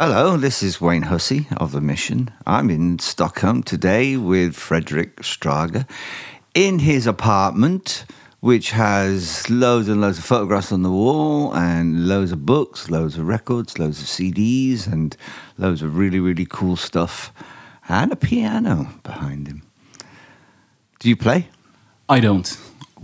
Hello, this is Wayne Hussey of The Mission. I'm in Stockholm today with Frederick Strage in his apartment, which has loads and loads of photographs on the wall and loads of books, loads of records, loads of CDs, and loads of really, really cool stuff, and a piano behind him. Do you play? I don't.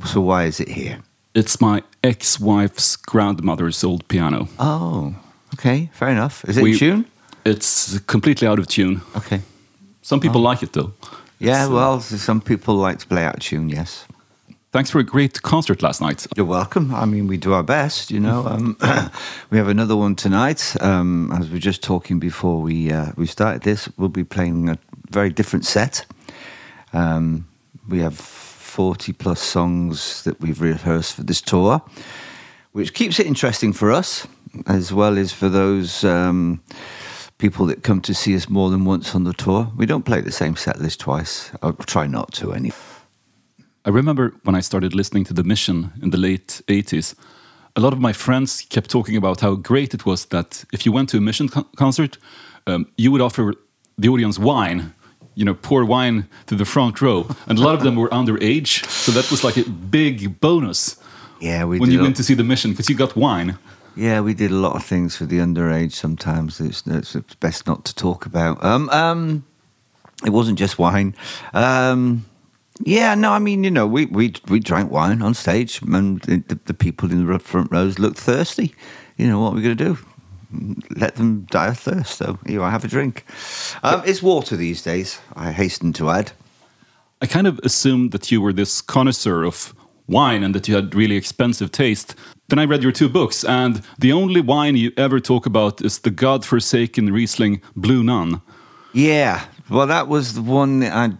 So, why is it here? It's my ex wife's grandmother's old piano. Oh, okay, fair enough. Is it We- in tune? It's completely out of tune. Okay. Some people like it though. Yeah, uh, well, some people like to play out of tune, yes. Thanks for a great concert last night. You're welcome. I mean, we do our best, you know. Um, we have another one tonight. Um, as we were just talking before we uh, we started this, we'll be playing a very different set. Um, we have 40 plus songs that we've rehearsed for this tour, which keeps it interesting for us, as well as for those um, people that come to see us more than once on the tour. We don't play the same set list twice. I'll try not to, anyway. I remember when I started listening to The Mission in the late 80s, a lot of my friends kept talking about how great it was that if you went to a Mission con- concert, um, you would offer the audience wine, you know, pour wine to the front row. And a lot of them were underage, so that was like a big bonus Yeah, we when you went to see The Mission because you got wine. Yeah, we did a lot of things for the underage. Sometimes it's, it's, best not to talk about. Um, um, it wasn't just wine. Um, yeah, no, I mean, you know, we we we drank wine on stage, and the, the people in the front rows looked thirsty. You know what we're going to do? Let them die of thirst. So here, I have a drink. Um, it's water these days. I hasten to add. I kind of assumed that you were this connoisseur of wine and that you had really expensive taste. Then I read your two books, and the only wine you ever talk about is the godforsaken Riesling Blue Nun. Yeah, well, that was the one I.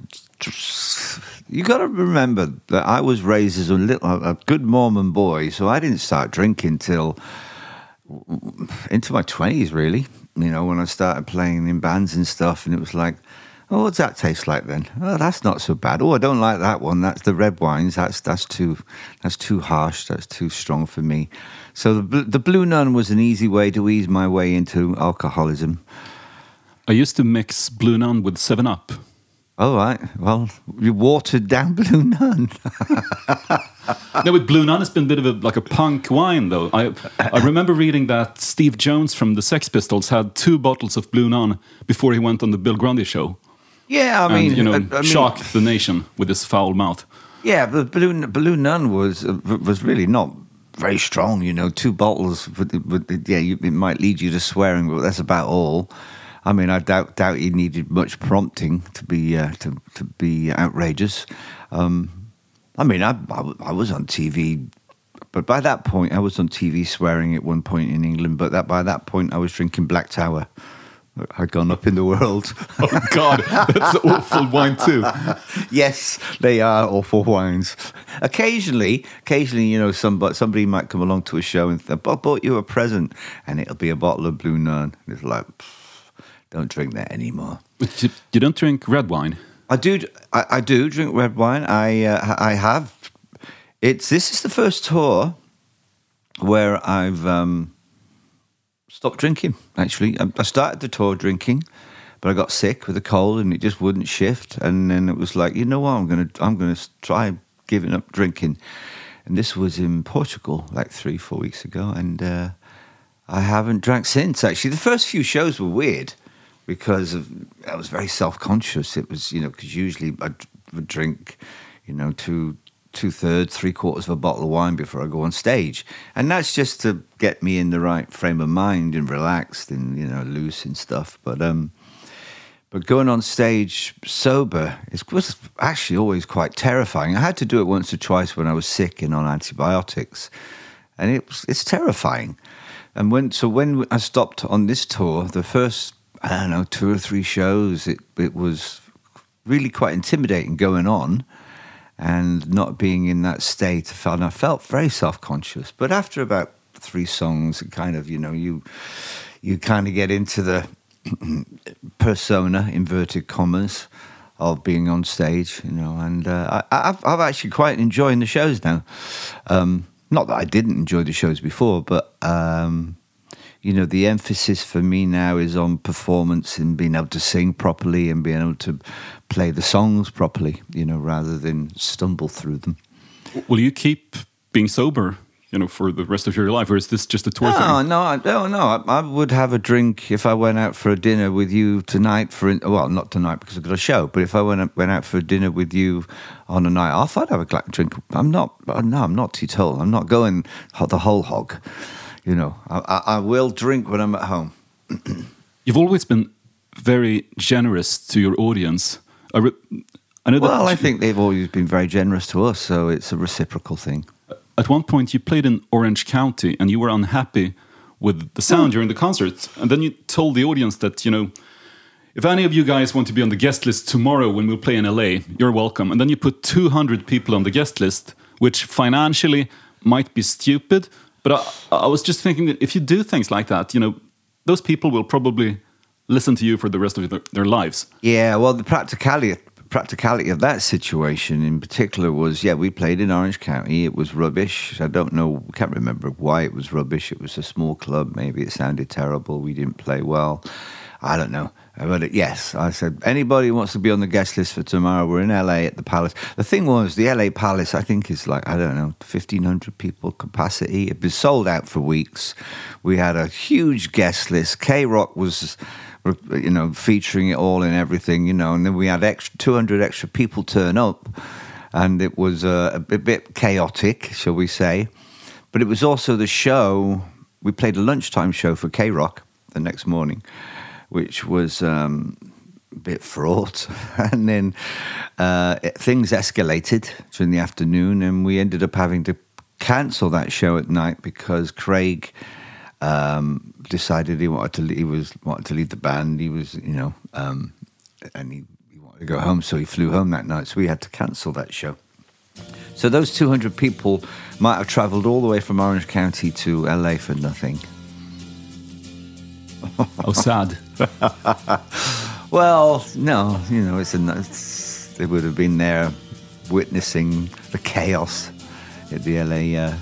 You got to remember that I was raised as a little, a good Mormon boy, so I didn't start drinking till into my twenties, really. You know, when I started playing in bands and stuff, and it was like, oh, what's that taste like then? Oh, that's not so bad. Oh, I don't like that one. That's the red wines. That's that's too that's too harsh. That's too strong for me. So the the Blue Nun was an easy way to ease my way into alcoholism. I used to mix Blue Nun with 7 Up. All right. Well, you watered down Blue Nun. no, with Blue Nun, it's been a bit of a, like a punk wine, though. I, I remember reading that Steve Jones from the Sex Pistols had two bottles of Blue Nun before he went on the Bill Grundy show. Yeah, I And, mean, you know, I, I mean, shocked the nation with his foul mouth. Yeah, but Balloon Blue Nun was uh, was really not very strong. You know, two bottles. Would, would, yeah, you, it might lead you to swearing, but that's about all. I mean, I doubt doubt he needed much prompting to be uh, to to be outrageous. Um, I mean, I I was on TV, but by that point, I was on TV swearing at one point in England. But that by that point, I was drinking Black Tower. I'd gone up in the world. Oh, God, that's awful wine, too. yes, they are awful wines. Occasionally, occasionally, you know, somebody, somebody might come along to a show and think, I bought you a present, and it'll be a bottle of Blue Nun. It's like, don't drink that anymore. But you, you don't drink red wine. I do, I, I do drink red wine. I, uh, I have. It's this is the first tour where I've um, stopped drinking. Actually, I, I started the tour drinking, but I got sick with a cold and it just wouldn't shift. And then it was like, you know what? I'm gonna, I'm gonna try giving up drinking. And this was in Portugal, like three, four weeks ago, and uh, I haven't drank since. Actually, the first few shows were weird because of I was very self conscious. It was you know because usually I would drink, you know, two two thirds, three quarters of a bottle of wine before I go on stage, and that's just to get me in the right frame of mind and relaxed and you know loose and stuff. But um, but going on stage sober is was actually always quite terrifying. I had to do it once or twice when I was sick and on antibiotics, and it was, it's terrifying. And when so when I stopped on this tour, the first I don't know two or three shows, it it was really quite intimidating going on, and not being in that state. Felt I felt very self conscious. But after about three songs, kind of you know you you kind of get into the persona inverted commas of being on stage, you know, and uh, I, I've, I've actually quite enjoying the shows now. Um, not that I didn't enjoy the shows before, but um, you know, the emphasis for me now is on performance and being able to sing properly and being able to play the songs properly, you know, rather than stumble through them. Will you keep being sober, you know, for the rest of your life, or is this just a tour No, thing? no, I, no, no. I, I would have a drink if I went out for a dinner with you tonight. For well, not tonight because I've got a show. But if I went went out for a dinner with you on a night off, I'd have a drink. I'm not. No, I'm not too tall. I'm not going the whole hog. You know, I, I, will drink when I'm at home. You've always been very generous to your audience. I, I know Well, I think they've always been very generous to us, so it's a reciprocal thing. at one point you played in Orange County and you were unhappy with the sound during the concert, and then you told the audience that you know. If any of you guys want to be on the guest list tomorrow when we play in LA, you're welcome. And then you put 200 people on the guest list, which financially might be stupid. But I, I was just thinking that if you do things like that, you know, those people will probably listen to you for the rest of their, their lives. Yeah, well, the practicality practicality of that situation in particular was, yeah, we played in Orange County. It was rubbish. I don't know, can't remember why it was rubbish. It was a small club. Maybe it sounded terrible. We didn't play well. I don't know. It, yes, I said anybody who wants to be on the guest list for tomorrow. We're in LA at the Palace. The thing was, the LA Palace, I think, is like I don't know, fifteen hundred people capacity. It was sold out for weeks. We had a huge guest list. KROQ was you know, featuring it all and everything, you know, and then we had extra 200 extra people turn up, and it was uh, a bit, bit chaotic, shall we say. But it was also the show, we played a lunchtime show for KROQ the next morning, which was um, a bit fraught. and then uh, it- things escalated during the afternoon, and we ended up having to cancel that show at night because Craig um, decided he wanted to le- he was wanted to leave the band. He was you know, um, and he, he wanted to go home, so he flew home that night. So we had to cancel that show. So those 200 people might have travelled all the way from Orange County to LA for nothing. oh, sad. Well, no, you know, it's a nice, they would have been there witnessing the chaos at the LA uh,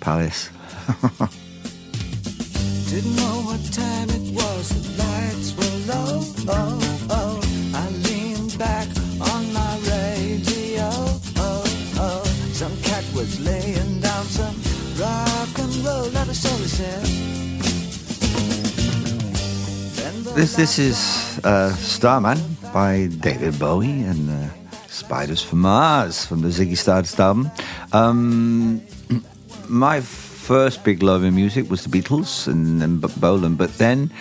Palace. Didn't know what time it was, the lights were low. Oh, oh. I leaned back on my radio. Oh, oh. Some cat was laying down some rock and roll, not a soul said. This this is uh, Starman by David Bowie and uh, Spiders from Mars from the Ziggy Stardust album. Um, my first big love in music was the Beatles and, and Bolan, but then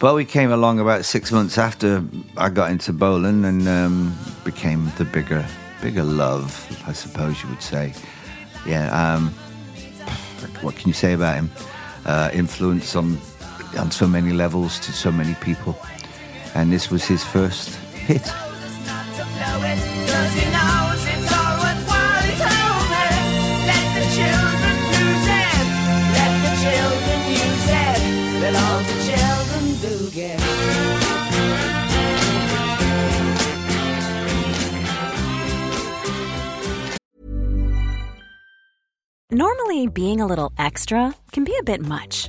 Bowie came along about six months after I got into Bolan and um, became the bigger bigger love, I suppose you would say. Yeah. Um, what can you say about him? Uh, influence on on so many levels to so many people, and this was his first hit. Normally, being a little extra can be a bit much,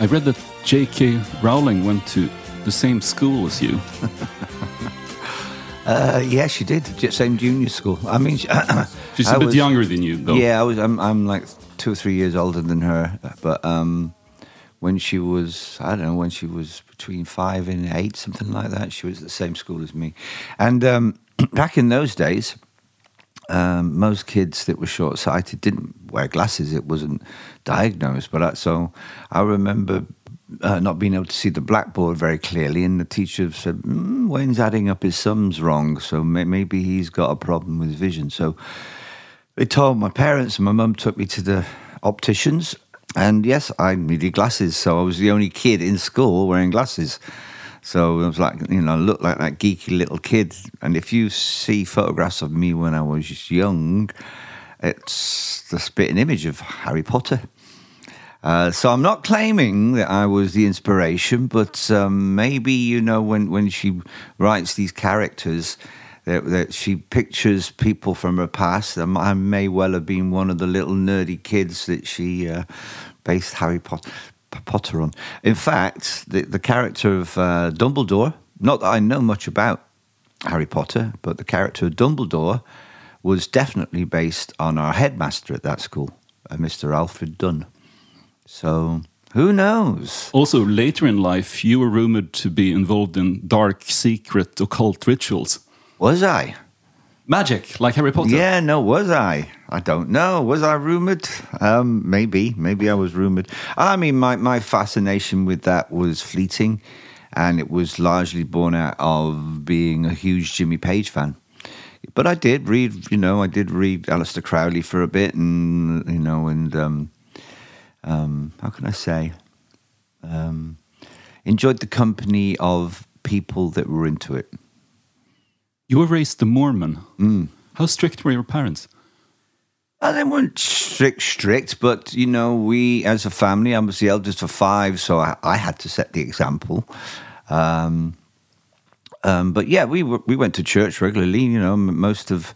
I read that J.K. Rowling went to the same school as you. Uh, yeah, she did. Same junior school. I mean, she, She's a a bit younger than you, though. Yeah, I was. I'm, I'm like two or three years older than her, but um, when she was, I don't know, when she was between five and eight, something like that, she was at the same school as me. And um, back in those days, um, most kids that were short sighted didn't wear glasses. It wasn't diagnosed. But I, so I remember uh, not being able to see the blackboard very clearly, and the teacher said, mm, Wayne's adding up his sums wrong, so may- maybe he's got a problem with vision. So they told my parents, and my mum took me to the opticians. And yes, I needed glasses, so I was the only kid in school wearing glasses. So I was like, you know, I looked like that geeky little kid. And if you see photographs of me when I was young, it's the spitting image of Harry Potter. Uh, so I'm not claiming that I was the inspiration, but um, maybe you know when when she writes these characters, that, that she pictures people from her past. Um, I may well have been one of the little nerdy kids that she uh, based Harry Potter, Potter on. In fact, the the character of uh, Dumbledore. Not that I know much about Harry Potter, but the character of Dumbledore was definitely based on our headmaster at that school, uh, Mr. Alfred Dunn. So who knows? Also, later in life, you were rumored to be involved in dark, secret, occult rituals. Was I? Magic, like Harry Potter. Yeah, no, was I? I don't know. Was I rumored? Um, maybe. Maybe I was rumored. I mean, my, my fascination with that was fleeting, and it was largely born out of being a huge Jimmy Page fan. But I did read, you know, I did read Aleister Crowley for a bit, and you know, and um, um, how can I say, um, enjoyed the company of people that were into it. You were raised a Mormon. Mm. How strict were your parents? Well, they weren't strict, strict, but you know, we as a family, I was the eldest of five, so I, I had to set the example. Um, um, but yeah, we were, we went to church regularly. You know, most of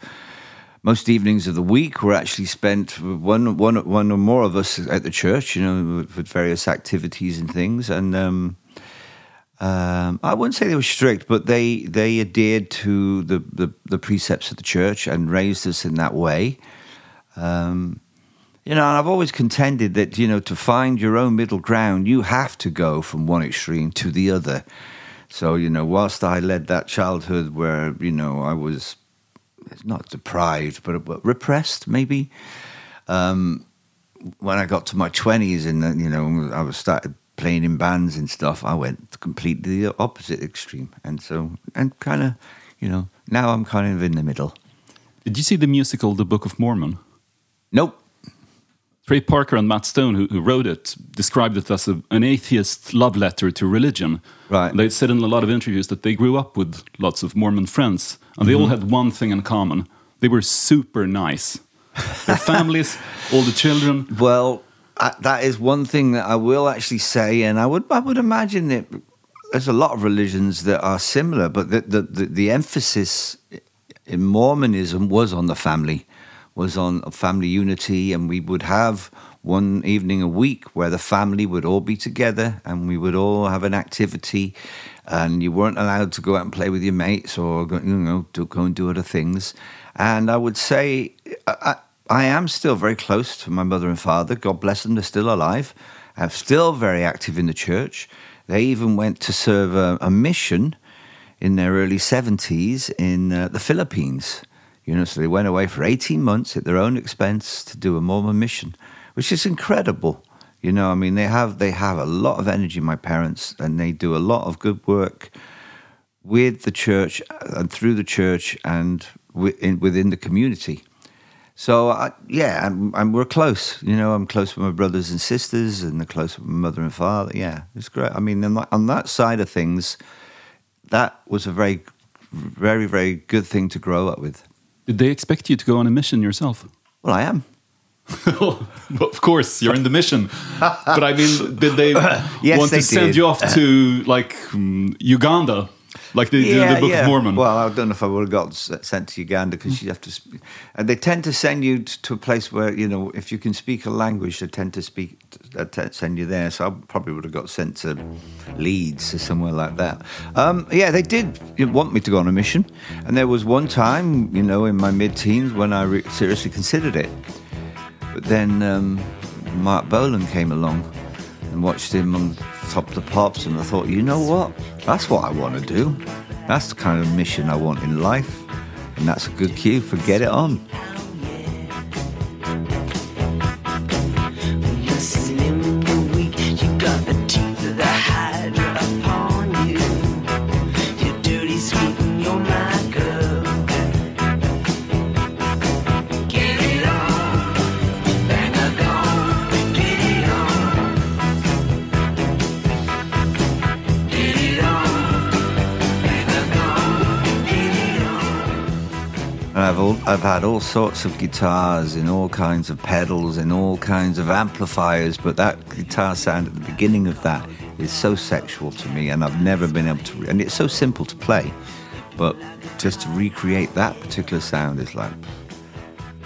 most evenings of the week were actually spent with one one one or more of us at the church. You know, with, with various activities and things. And um, um, I wouldn't say they were strict, but they they adhered to the, the, the precepts of the church and raised us in that way. Um, you know, and I've always contended that you know to find your own middle ground, you have to go from one extreme to the other. So you know, whilst I led that childhood where you know I was not deprived, but, repressed maybe. Um, when I got to my twenties and then, you know I was started playing in bands and stuff, I went completely the opposite extreme, and so and kind of you know now I'm kind of in the middle. Did you see the musical The Book of Mormon? Nope. Trey Parker and Matt Stone, who, who wrote it, described it as a, an atheist love letter to religion. Right. They said in a lot of interviews that they grew up with lots of Mormon friends, and they all Mm-hmm. had one thing in common: they were super nice. Their families, all the children. Well, I, that is one thing that I will actually say, and I would I would imagine that there's a lot of religions that are similar, but the the, the, the emphasis in Mormonism was on the family, was on family unity, and we would have one evening a week where the family would all be together and we would all have an activity. And you weren't allowed to go out and play with your mates or go, you know to go and do other things. And i would say I, I am still very close to my mother and father. God bless them they're still alive. I'm still very active in the church. They even went to serve a, a mission in their early 70s in uh, the philippines you know so they went away for 18 months at their own expense to do a mormon mission which is incredible you know, I mean, they have they have a lot of energy, my parents, and they do a lot of good work with the church uh, and through the church and within, the community. So I, yeah, and, and we're close. You know, I'm close with my brothers and sisters, and they're close with my mother and father. Yeah, it's great. I mean, on that side of things, that was a very, very, very good thing to grow up with. Did they expect you to go on a mission yourself? Well, I am. well, of course, you're in the mission. but I mean, did they Yes, want they to send did. you off to like um, Uganda, like they do in the Book of Mormon? Well, I don't know if I would have got sent to Uganda because you have to. Sp- and they tend to send you to a place where you know if you can speak a language, they tend to speak uh, t- send you there. So I probably would have got sent to Leeds or somewhere like that. Um, yeah, they did want me to go on a mission, and there was one time, you know, in my mid-teens when I re- seriously considered it. But then um, Marc Bolan came along and watched him on Top of the Pops, and I thought, you know what? That's what I want to do. That's the kind of mission I want in life, and that's a good cue for Get It On. All, I've had all sorts of guitars in all kinds of pedals in all kinds of amplifiers, but that guitar sound at the beginning of that is so sexual to me, and I've never been able to. And it's so simple to play, but just to recreate that particular sound is like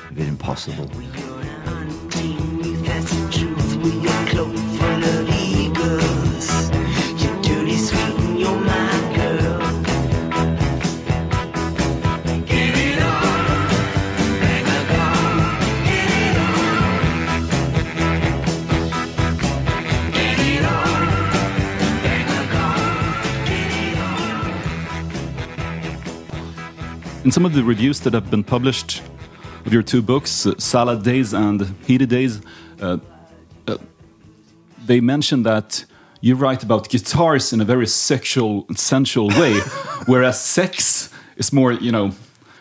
a bit impossible. In some of the reviews that have been published of your two books, uh, Salad Days and Heated Days, uh, uh, they mention that you write about guitars in a very sexual and sensual way, whereas sex is more, you know,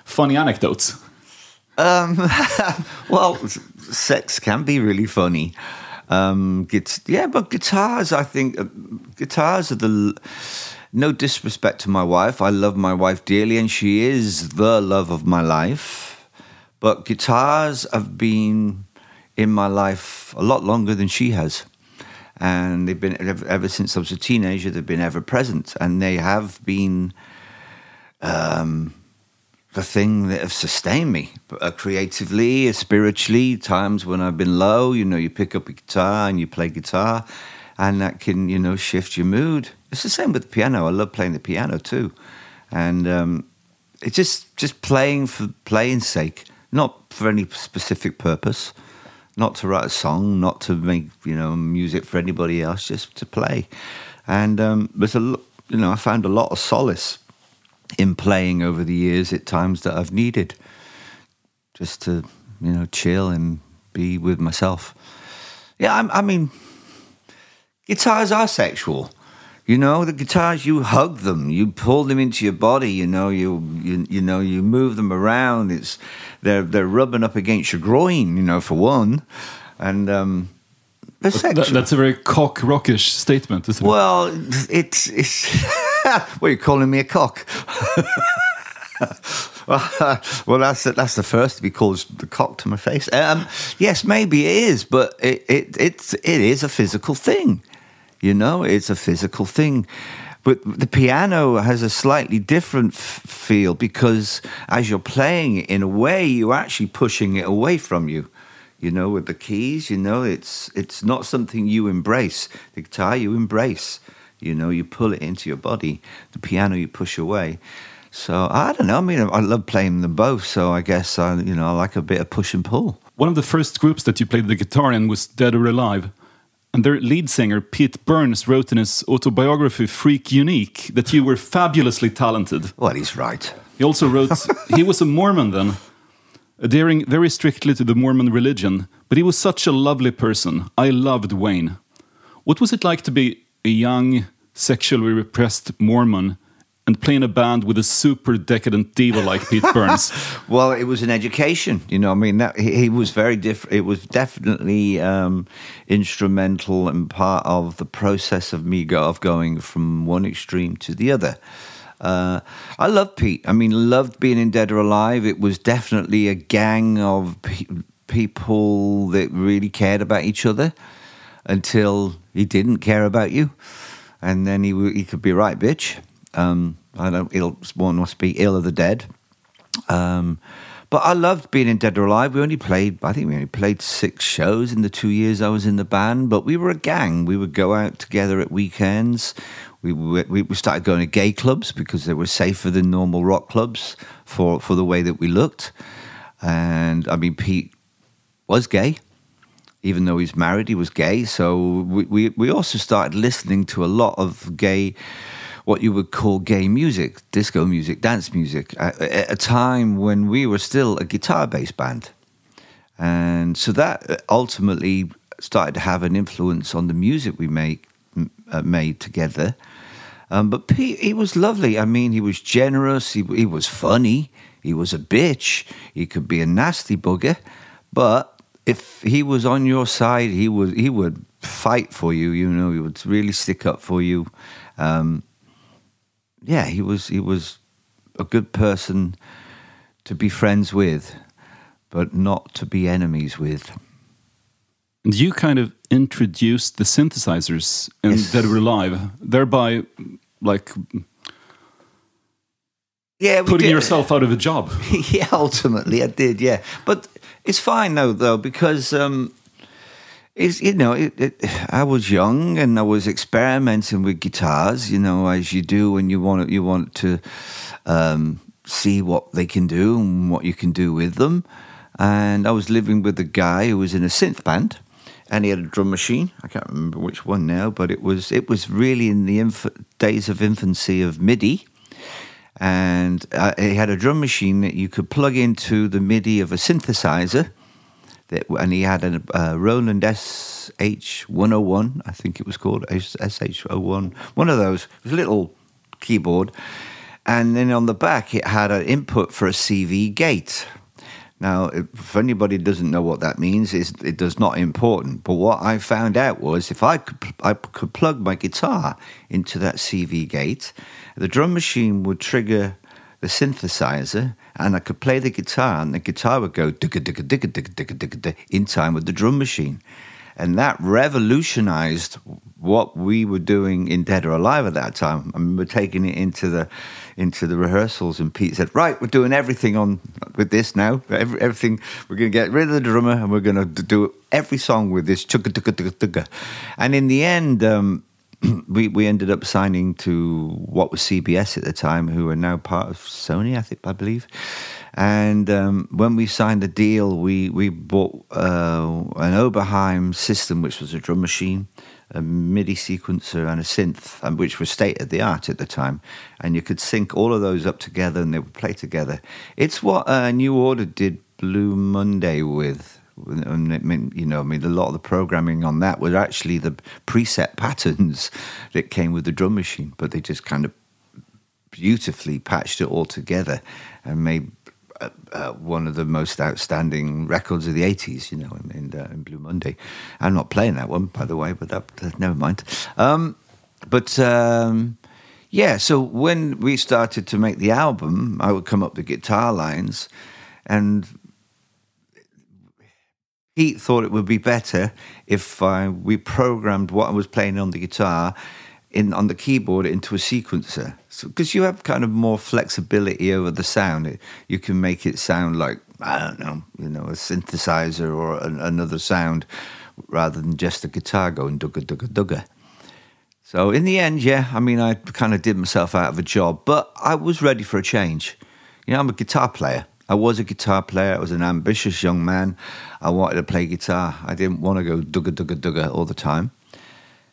funny anecdotes. Well, sex can be really funny. Um, yeah, but guitars, I think, uh, guitars are the. No disrespect to my wife. I love my wife dearly, and she is the love of my life. But guitars have been in my life a lot longer than she has. And they've been, ever, since I was a teenager, they've been ever present. And they have been the thing that have sustained me uh, creatively, spiritually. Times when I've been low, you know, you pick up a guitar and you play guitar, and that can, you know, shift your mood. It's the same with the piano. I love playing the piano too, and um, it's just just playing for playing's sake, not for any specific purpose. Not to write a song, not to make you know music for anybody else, just to play. And um, there's a, you know, I found a lot of solace in playing over the years at times that I've needed just to, you know, chill and be with myself. Yeah, I'm, I mean, guitars are sexual. You know, the guitars you hug them, you pull them into your body. You know, you you you know you move them around. It's they're they're rubbing up against your groin. You know, for one, and um, they're. That, that's a very cock rockish statement, isn't it? Well, it's it's. what are you calling me a cock? well, that's that's the first to be called the cock to my face. Um, yes, maybe it is, but it, it it's it is a physical thing. You know, it's a physical thing. But the piano has a slightly different f- feel because as you're playing it, in a way, you're actually pushing it away from you. You know, with the keys, you know, it's it's not something you embrace. The guitar you embrace. You know, you pull it into your body. The piano you push away. So I don't know. I mean, I love playing them both. So I guess I, you know, I like a bit of push and pull. One of the first groups that you played the guitar in was Dead or Alive. And their lead singer, Pete Burns, wrote in his autobiography, Freak Unique, that you were fabulously talented. Well, he's right. He also wrote, he was a Mormon then, adhering very strictly to the Mormon religion, but he was such a lovely person. I loved Wayne. What was it like to be a young, sexually repressed Mormon and play in a band with a super decadent diva like Pete Burns? Well, it was an education, you know. I mean, that, he, he was very different. It was definitely um, instrumental and part of the process of me go- of going from one extreme to the other. Uh, I love Pete. I mean, loved being in Dead or Alive. It was definitely a gang of pe- people that really cared about each other until he didn't care about you, and then he w- he could be right, bitch. Um, I don't. Ill, one must be ill of the dead. Um, but I loved being in Dead or Alive. We only played, I think we only played six shows in the two years I was in the band, but we were a gang. We would go out together at weekends. We, we, we started going to gay clubs because they were safer than normal rock clubs for, for the way that we looked. And I mean, Pete was gay. even though he's married, he was gay. So we, we, we also started listening to a lot of gay, what you would call gay music, disco music, dance music, at, a time when we were still a guitar based band. And so that ultimately started to have an influence on the music we make, uh, made together. Um, but Pete, he was lovely. I mean, he was generous. He, he was funny. He was a bitch. He could be a nasty bugger. But if he was on your side, he would he would fight for you. You know, he would really stick up for you. Um, yeah, he was he was a good person to be friends with, but not to be enemies with. And you kind of introduced the synthesizers in Yes. Dead or Alive, thereby like Yeah, putting did- yourself out of a job. yeah, ultimately I did. Yeah, but it's fine though, though because um, it's you know it, it, I was young and I was experimenting with guitars. You know, as you do when you want you want to um, see what they can do and what you can do with them. And I was living with a guy who was in a synth band, and he had a drum machine. I can't remember which one now, but it was it was really in the inf- days of infancy of MIDI and uh, he had a drum machine that you could plug into the MIDI of a synthesizer. That, and he had a uh, Roland SH101, I think it was called SH01, one of those. It was a little keyboard, and then on the back it had an input for a CV gate. Now, if anybody doesn't know what that means, it does not important. But what I found out was if I could, I could plug my guitar into that CV gate, the drum machine would trigger the synthesizer, and I could play the guitar, and the guitar would go digga digga digga digga digga digga in time with the drum machine, and that revolutionized what we were doing in Dead or Alive at that time. I remember taking it into the into the rehearsals, and Pete said, "Right, we're doing everything on with this now. Every, everything we're going to get rid of the drummer, and we're going to do every song with this chugga chugga chugga chugga." And in the end. Um, we we ended up signing to what was CBS at the time, who are now part of Sony, I think I believe. And um, when we signed the deal, we we bought uh, an Oberheim system, which was a drum machine, a MIDI sequencer, and a synth, and which was state of the art at the time. And you could sync all of those up together, and they would play together. It's what uh, New Order did Blue Monday with you know, I mean, a lot of the programming on that was actually the preset patterns that came with the drum machine, but they just kind of beautifully patched it all together and made uh, uh, one of the most outstanding records of the 80s, you know, in, in, uh, in Blue Monday. I'm not playing that one, by the way, but that, never mind. Um, but um, yeah, so when we started to make the album, I would come up with guitar lines and Pete thought it would be better if uh, we programmed what I was playing on the guitar in on the keyboard into a sequencer. Because you have kind of more flexibility over the sound. It, you can make it sound like I don't know, you know, a synthesizer or an, another sound, rather than just a guitar going dugga dugga dugga. So in the end, yeah, I mean, I kind of did myself out of a job, but I was ready for a change. You know, I'm a guitar player. I was a guitar player. I was an ambitious young man. I wanted to play guitar. I didn't want to go dugga dugga dugga all the time.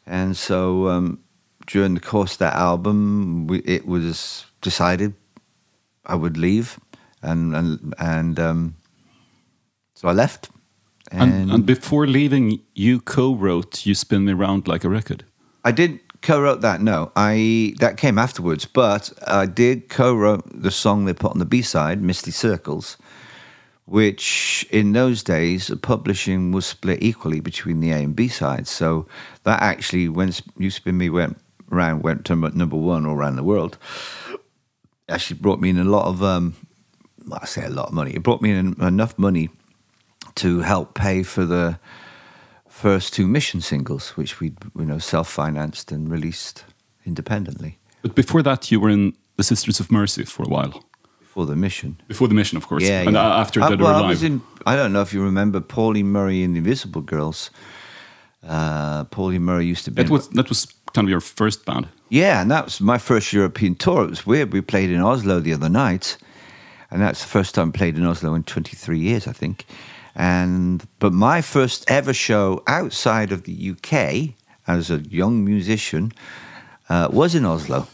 And so um, during the course of that album, we, it was decided I would leave, and and and um, so I left. And, and before leaving, you co-wrote "You Spin Me Round Like a Record." I did co-wrote that. No, I that came afterwards, but I did co-wrote the song they put on the B side, "Misty Circles," which in those days publishing was split equally between the A and B sides. So that actually, when "You Spin Me" went around, went to number one all around the world, actually brought me in a lot of. Um, I say a lot of money. It brought me in enough money to help pay for the first two mission singles, which we you know self-financed and released independently But before that, you were in the Sisters of Mercy for a while. Before the mission. Before the mission, of course. Yeah, and yeah. uh, after Uh, Dead well, or I was in. I don't know if you remember Pauline Murray in the Invisible Girls. Uh, Pauline Murray used to be. That was that was kind of your first band. Yeah, and that was my first European tour. It was weird. We played in Oslo the other night, and that's the first time I played in Oslo in 23 years, I think. And but my first ever show outside of the UK as a young musician uh, was in Oslo,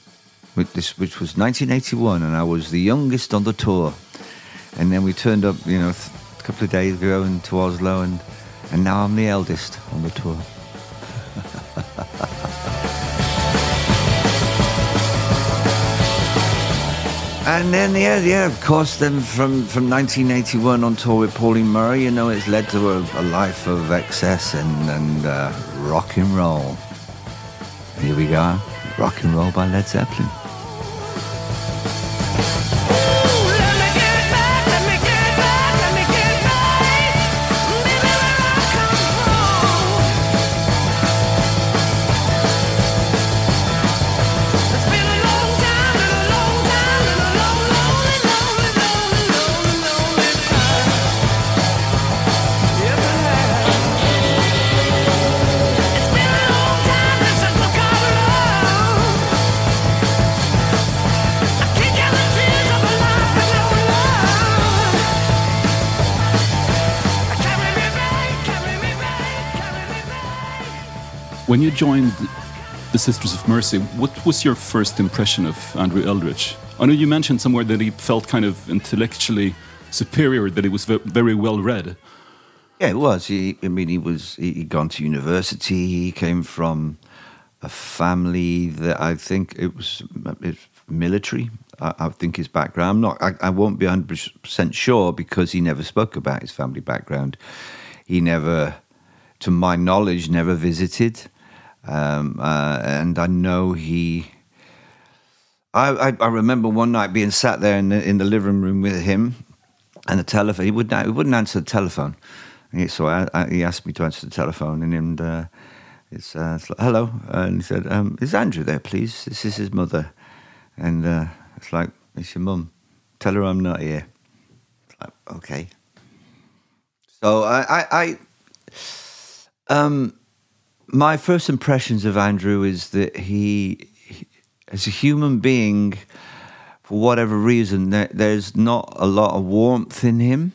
this, which was 1981, and I was the youngest on the tour. And then we turned up, you know, a couple of days ago into Oslo, and and now I'm the eldest on the tour. And then, yeah, yeah, of course, then from, from 1981 on tour with Pauline Murray, you know, it's led to a, a life of excess and, and uh, rock and roll. Here we go, rock and roll by Led Zeppelin. When you joined the Sisters of Mercy, what was your first impression of Andrew Eldritch? I know you mentioned somewhere that he felt kind of intellectually superior, that he was very well read. Yeah, it was. He, I mean, he was. He, he'd gone to university. He came from a family that I think it was it's military. I, I think his background. I'm not. I, I won't be 100 percent sure because he never spoke about his family background. He never, to my knowledge, never visited. Um, uh, and I know he. I, I, I remember one night being sat there in the, in the living room with him, and the telephone. He wouldn't. He wouldn't answer the telephone. He- so I, I, he asked me to answer the telephone, and, and uh, it's, uh, it's like, hello, and he said, um, "Is Andrew there, please? This is his mother." And uh, it's like, "It's your mum. Tell her I'm not here." It's like, okay. So I, I, I um, my first impressions of Andrew is that he, he as a human being, for whatever reason, there, there's not a lot of warmth in him.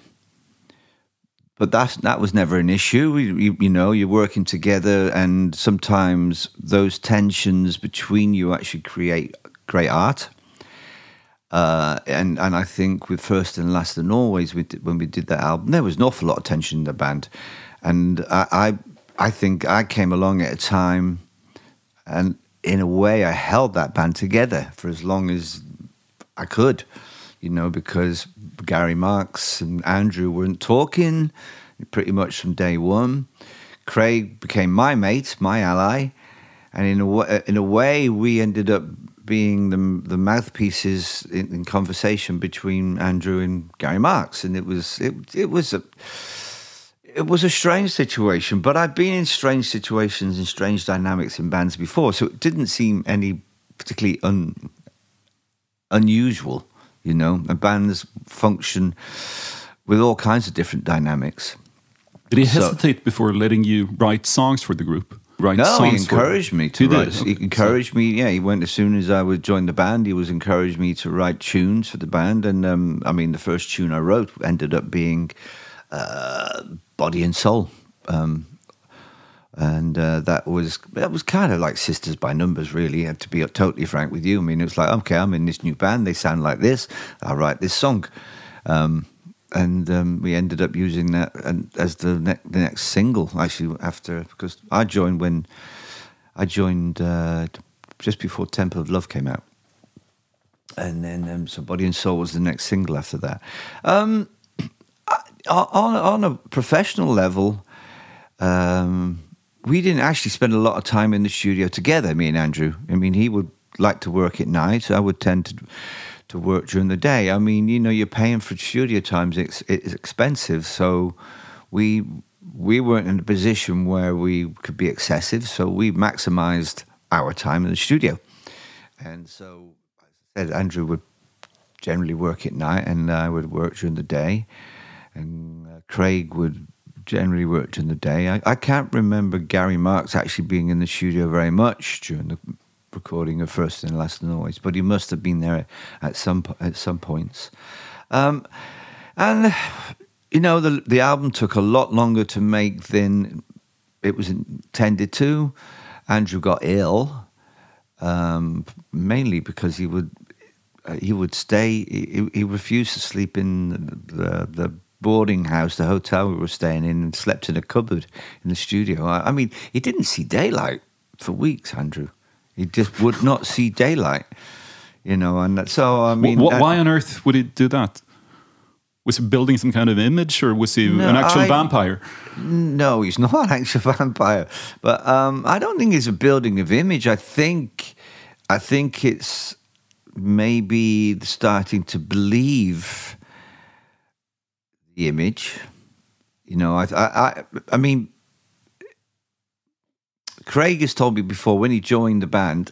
But that's, that was never an issue. You, you, know, you're working together, and sometimes those tensions between you actually create great art. Uh, and and I think with First and Last and Always, we did, when we did that album, there was an awful lot of tension in the band, and I I, think I came along at a time, and in a way, I held that band together for as long as I could, you know, because Gary Marx and Andrew weren't talking pretty much from day one. Craig became my mate, my ally, and in a way, in a way, we ended up being the the mouthpieces in, in conversation between Andrew and Gary Marx, and it was it it was a it was a strange situation. But I've been in strange situations and strange dynamics in bands before, so it didn't seem any particularly un, unusual. You know, and bands function with all kinds of different dynamics. Did he So- hesitate before letting you write songs for the group? Write No, he encouraged me to He did? write. Okay. He encouraged me. Yeah, he went as soon as I would join the band. He was encouraged me to write tunes for the band, and um, I mean, the first tune I wrote ended up being uh, "Body and Soul," um, and uh, that was that was kind of like Sisters by Numbers, really. uh, To be totally frank with you, I mean, it was like, okay, I'm in this new band. They sound like this. I'll write this song. Um, and um, we ended up using that as the, ne- the next single actually after because I joined when I joined uh, just before Temple of Love came out, and then um, so Body and Soul was the next single after that. Um, I- on on a professional level, um, we didn't actually spend a lot of time in the studio together. Me and Andrew. I mean, he would like to work at night. I would tend to to work during the day. I mean, you know, you're paying for studio times. It's it's expensive, so we we weren't in a position where we could be excessive. So we maximized our time in the studio, and so as I said, Andrew would generally work at night, and I would work during the day, and uh, Craig would generally work during the day. I, I can't remember Gary Marx actually being in the studio very much during the recording of First and Last Noise, but he must have been there at some at some points. Um, and you know, the the album took a lot longer to make than it was intended to. Andrew got ill, um, mainly because he would uh, he would stay. He, he refused to sleep in the the boarding house, the hotel we were staying in, and slept in a cupboard in the studio. I, I mean, he didn't see daylight for weeks. Andrew, he just would not see daylight. You know, and so I mean, Wh- uh, why on earth would he do that? Was he building some kind of image, or was he No, an actual I- vampire? No, he's not an actual vampire. But um, I don't think it's a building of image. I think, I think it's maybe starting to believe the image. You know, I, I, I, mean, Craig has told me before when he joined the band,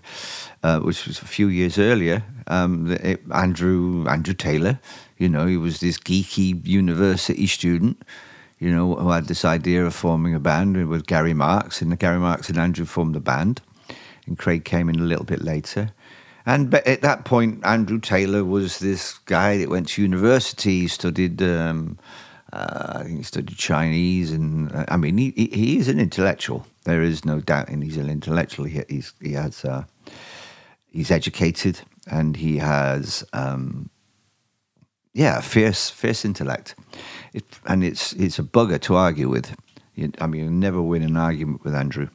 uh, which was a few years earlier. Um, it, Andrew Andrew Taylor, you know, he was this geeky university student, you know, who had this idea of forming a band with Gary Marx, and the Gary Marx and Andrew formed the band, and Craig came in a little bit later. And at that point, Andrew Taylor was this guy that went to university, he studied. Um, uh, I think he studied Chinese, and uh, I mean, he, he is an intellectual. There is no doubt, and he's an intellectual. He he's, he has uh, he's educated, and he has um, yeah, fierce fierce intellect. It, and it's it's a bugger to argue with. You, I mean, you never win an argument with Andrew.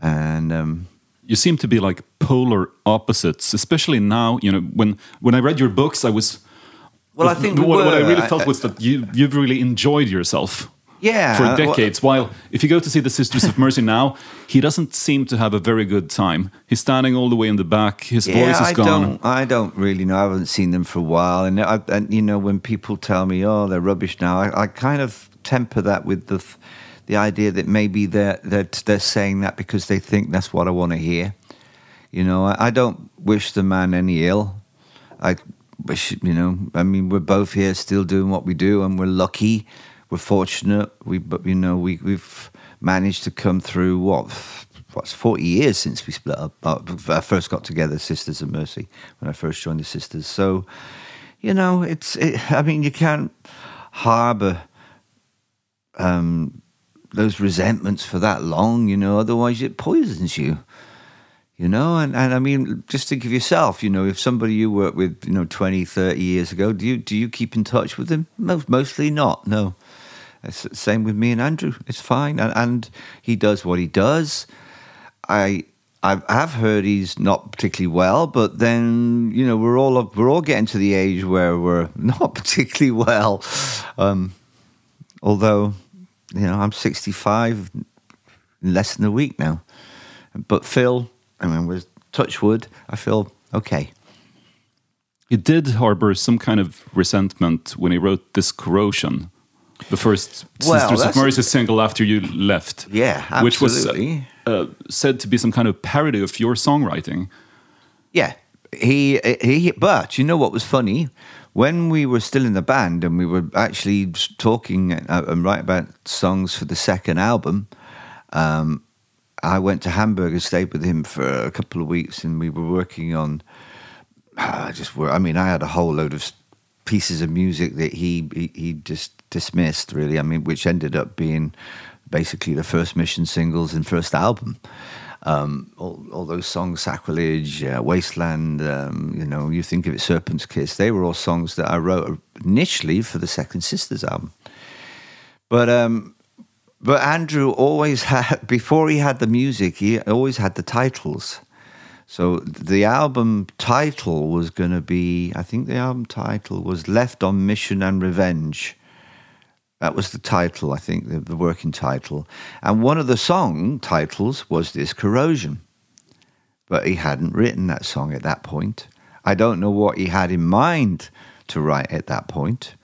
And um, You seem to be like polar opposites, especially now. You know, when when I read your books, I was. Well, I uh, think we what, what I really I- felt was that you you've really enjoyed yourself. Yeah, for uh, well- decades. While if you go to see the Sisters of Mercy now, he doesn't seem to have a very good time. He's standing all the way in the back. His voice is I gone. don't. I don't really know. I haven't seen them for a while, and, I, and you know, when people tell me, "Oh, they're rubbish now," I, I kind of temper that with the f- the idea that maybe they're that they're saying that because they think that's what I want to hear. You know, I, I don't wish the man any ill. I wish, you know, I mean, we're both here still doing what we do, and we're lucky. We're fortunate. We, but you know, we we've managed to come through what what's forty years since we split up. Uh, I first got together, Sisters of Mercy, when I first joined the Sisters. So, you know, it's. It, I mean, you can't harbour um, those resentments for that long. You know, otherwise it poisons you you know and, and i mean just think of yourself you know if somebody you worked with you know 20 30 years ago do you do you keep in touch with them Most, mostly not no it's the same with me and andrew it's fine and, and he does what he does i I have heard he's not particularly well, but then you know we're all we're all getting to the age where we're not particularly well. Um, although, you know, I'm 65 in less than a week now. But Phil, I mean, with touch wood, I feel okay. He did harbor some kind of resentment when he wrote this corrosion, the first Well, Sisters of Mercy single after you left. Yeah, which was uh, absolutely. uh, said to be some kind of parody of your songwriting. Yeah, he he. But you know what was funny? When we were still in the band and we were actually talking uh, and writing about songs for the second album, um, I went to Hamburg and stayed with him for a couple of weeks, and we were working on. I just were. I mean, I had a whole load of pieces of music that he, he he just dismissed. Really, I mean, which ended up being basically the first mission singles and first album. Um, all, all those songs, Sacrilege, uh, Wasteland, um, you know, you think of it, Serpent's Kiss, they were all songs that I wrote initially for the Second Sisters album. But um, but Andrew always had before he had the music, he always had the titles. So the album title was going to be, I think the album title was Left on Mission and Revenge. That was the title, I think, the, the working title. And one of the song titles was this Corrosion. But he hadn't written that song at that point. I don't know what he had in mind to write at that point.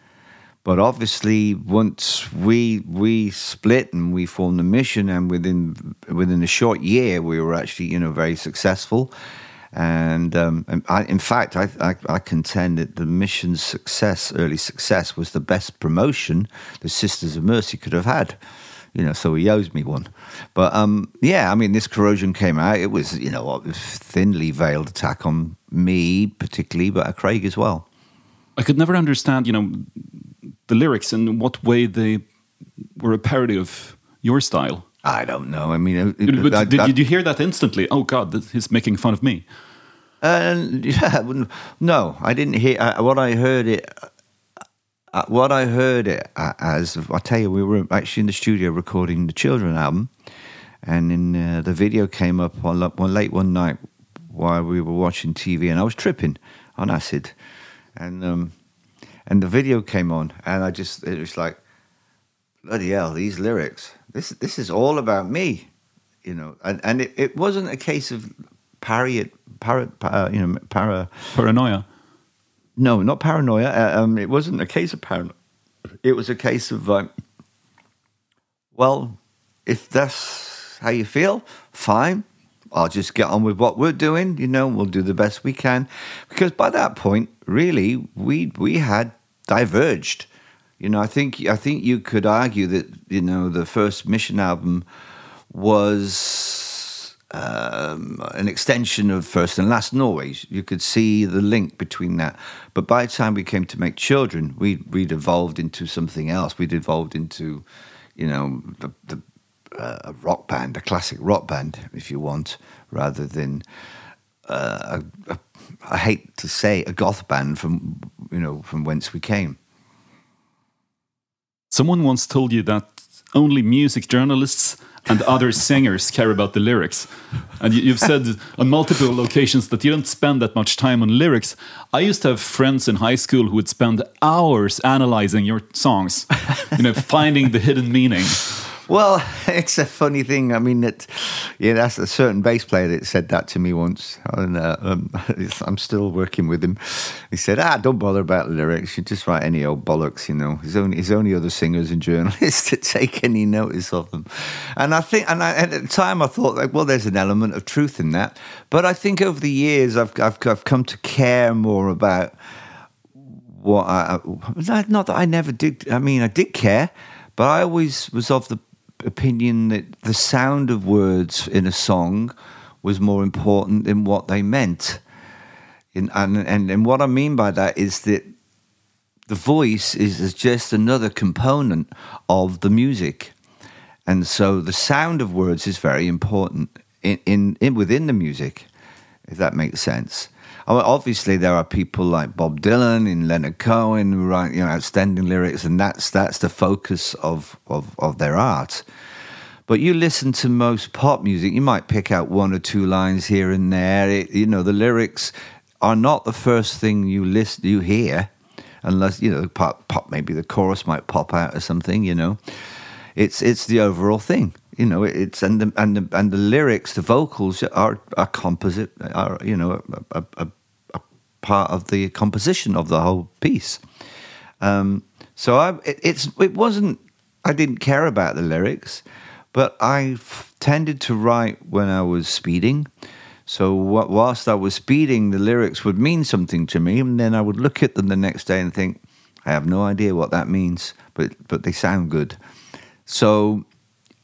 But obviously, once we we split and we formed the mission, and within within a short year, we were actually you know very successful. And, um, and I, in fact, I, I, I contend that the mission's success, early success, was the best promotion the Sisters of Mercy could have had. You know, so he owes me one. But um, yeah, I mean, this corrosion came out. It was you know a thinly veiled attack on me, particularly, but uh, Craig as well. I could never understand, you know, the lyrics and what way they were a parody of your style? I don't know. I mean, it- But I- did, I- did you hear that instantly? Oh God, he's making fun of me. Uh, yeah, no, I didn't hear. Uh, what I heard it, uh, what I heard it uh, as, I tell you, we were actually in the studio recording the Children album, and in uh, the video came up one late one night while we were watching TV, and I was tripping on acid, and um, and the video came on, and I just it was like, bloody hell, these lyrics. This this is all about me, you know, and and it, it wasn't a case of parry para, para, you know, para. Paranoia. No, not paranoia. Uh, um, it wasn't a case of paranoia. It was a case of, um, well, if that's how you feel, fine. I'll just get on with what we're doing. You know, we'll do the best we can. Because by that point, really, we we had diverged. You know, I think I think you could argue that you know the first Mission album was um, an extension of First and Last and Always. You could see the link between that. But by the time we came to make Children, we we'd evolved into something else. We'd evolved into, you know, the, the uh, a rock band, a classic rock band, if you want, rather than uh, a, a, I hate to say a goth band from you know from whence we came. Someone once told you that only music journalists and other singers care about the lyrics. And you- you've said on multiple occasions that you don't spend that much time on lyrics. I used to have friends in high school who would spend hours analyzing your songs, you know, finding the hidden meaning. Well, it's a funny thing. I mean, that yeah, that's a certain bass player that said that to me once, and uh, um, I'm still working with him. He said, "Ah, don't bother about lyrics. You just write any old bollocks, you know. There's only there's only other singers and journalists that take any notice of them." And I think, and I, at the time, I thought, like, well, there's an element of truth in that. But I think over the years, I've I've, I've come to care more about what I not that I never did. I mean, I did care, but I always was of the opinion that the sound of words in a song was more important than what they meant. In, and, and and what I mean by that is that the voice is, is just another component of the music, and so the sound of words is very important in, in, in within the music, if that makes sense. Obviously, there are people like Bob Dylan and Leonard Cohen who write you know outstanding lyrics, and that's that's the focus of of, of their art. But you listen to most pop music, you might pick out one or two lines here and there. It, you know, the lyrics are not the first thing you list you hear, unless you know pop, pop. Maybe the chorus might pop out or something. You know, it's it's the overall thing. You know, it's and the and the and the lyrics, the vocals are are composite. Are you know a, a, a, a part of the composition of the whole piece. Um, so I, it, it's it wasn't. I didn't care about the lyrics, but I tended to write when I was speeding. So wh- whilst I was speeding, the lyrics would mean something to me, and then I would look at them the next day and think, I have no idea what that means, but but they sound good. So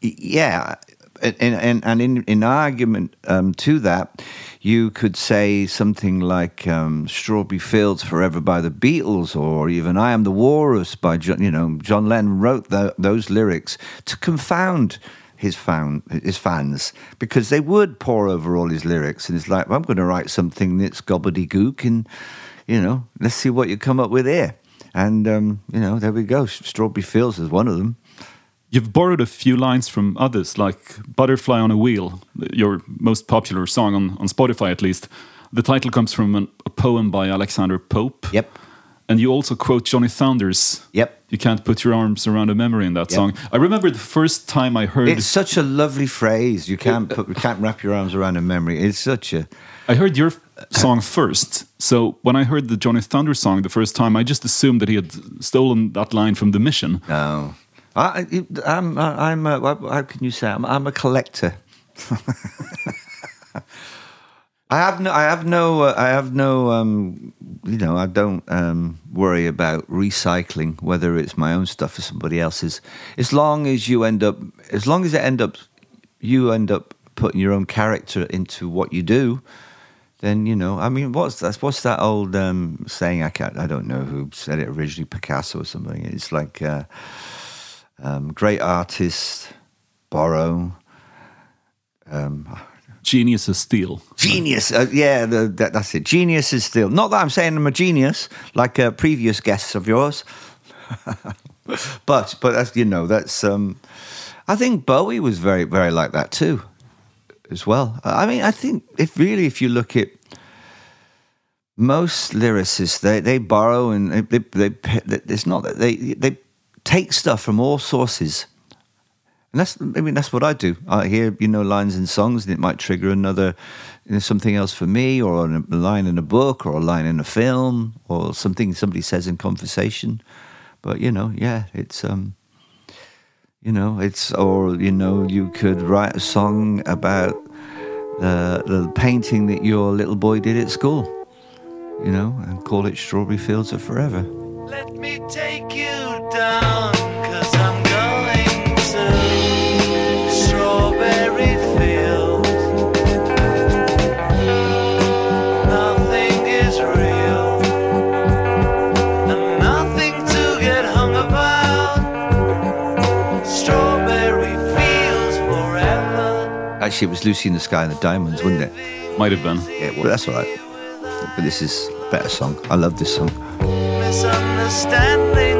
yeah, and and, in in argument um, to that, you could say something like um, "Strawberry Fields Forever" by the Beatles, or even "I Am the Walrus" by John. You know, John Lennon wrote tho- those lyrics to confound his fan his fans because they would pour over all his lyrics, and it's like well, I'm going to write something that's gobbledygook, and you know, let's see what you come up with here. And um, you know, there we go. Strawberry Fields is one of them. You've borrowed a few lines from others, like Butterfly on a Wheel, your most popular song on, on Spotify at least. The title comes from an, a poem by Alexander Pope. Yep. And you also quote Johnny Thunders. Yep. You can't put your arms around a memory in that Yep. song. I remember the first time I heard It's such a lovely phrase. You can't put, you can't wrap your arms around a memory. It's such a I heard your uh, song first. So when I heard the Johnny Thunder song the first time, I just assumed that he had stolen that line from The Mission. no. I, I- I'm I'm a, how can you say I'm, I'm a collector. I have no I have no uh, I have no um, you know I don't um, worry about recycling whether it's my own stuff or somebody else's as long as you end up as long as it end up you end up putting your own character into what you do then you know. I mean, what's that? What's that old um, saying? I can't. I don't know who said it originally. Picasso or something. It's like uh, um, great artists borrow. Genius is steal. Genius, uh, yeah, the, that, that's it. Genius is still not that I'm saying I'm a genius like uh, previous guests of yours, but but as you know, that's um, I think Bowie was very very like that too, as well. I mean, I think if really if you look at most lyricists, they they borrow and they they, they it's not that they they take stuff from all sources. And that's, I mean, that's what I do. I hear, you know, lines in songs, and it might trigger another, you know, something else for me, or a line in a book, or a line in a film, or something somebody says in conversation. But you know, yeah, it's, um, you know, it's, or you know, you could write a song about the the painting that your little boy did at school, you know, and call it "Strawberry Fields Are Forever." Let me take you down, cause I'm going to strawberry fields. Nothing is real, and nothing to get hung about. Strawberry fields forever. Actually, it was Lucy in the Sky and the Diamonds, wasn't it? Might have been. Yeah, well, that's all right. But this is a better song. I love this song. Misunderstanding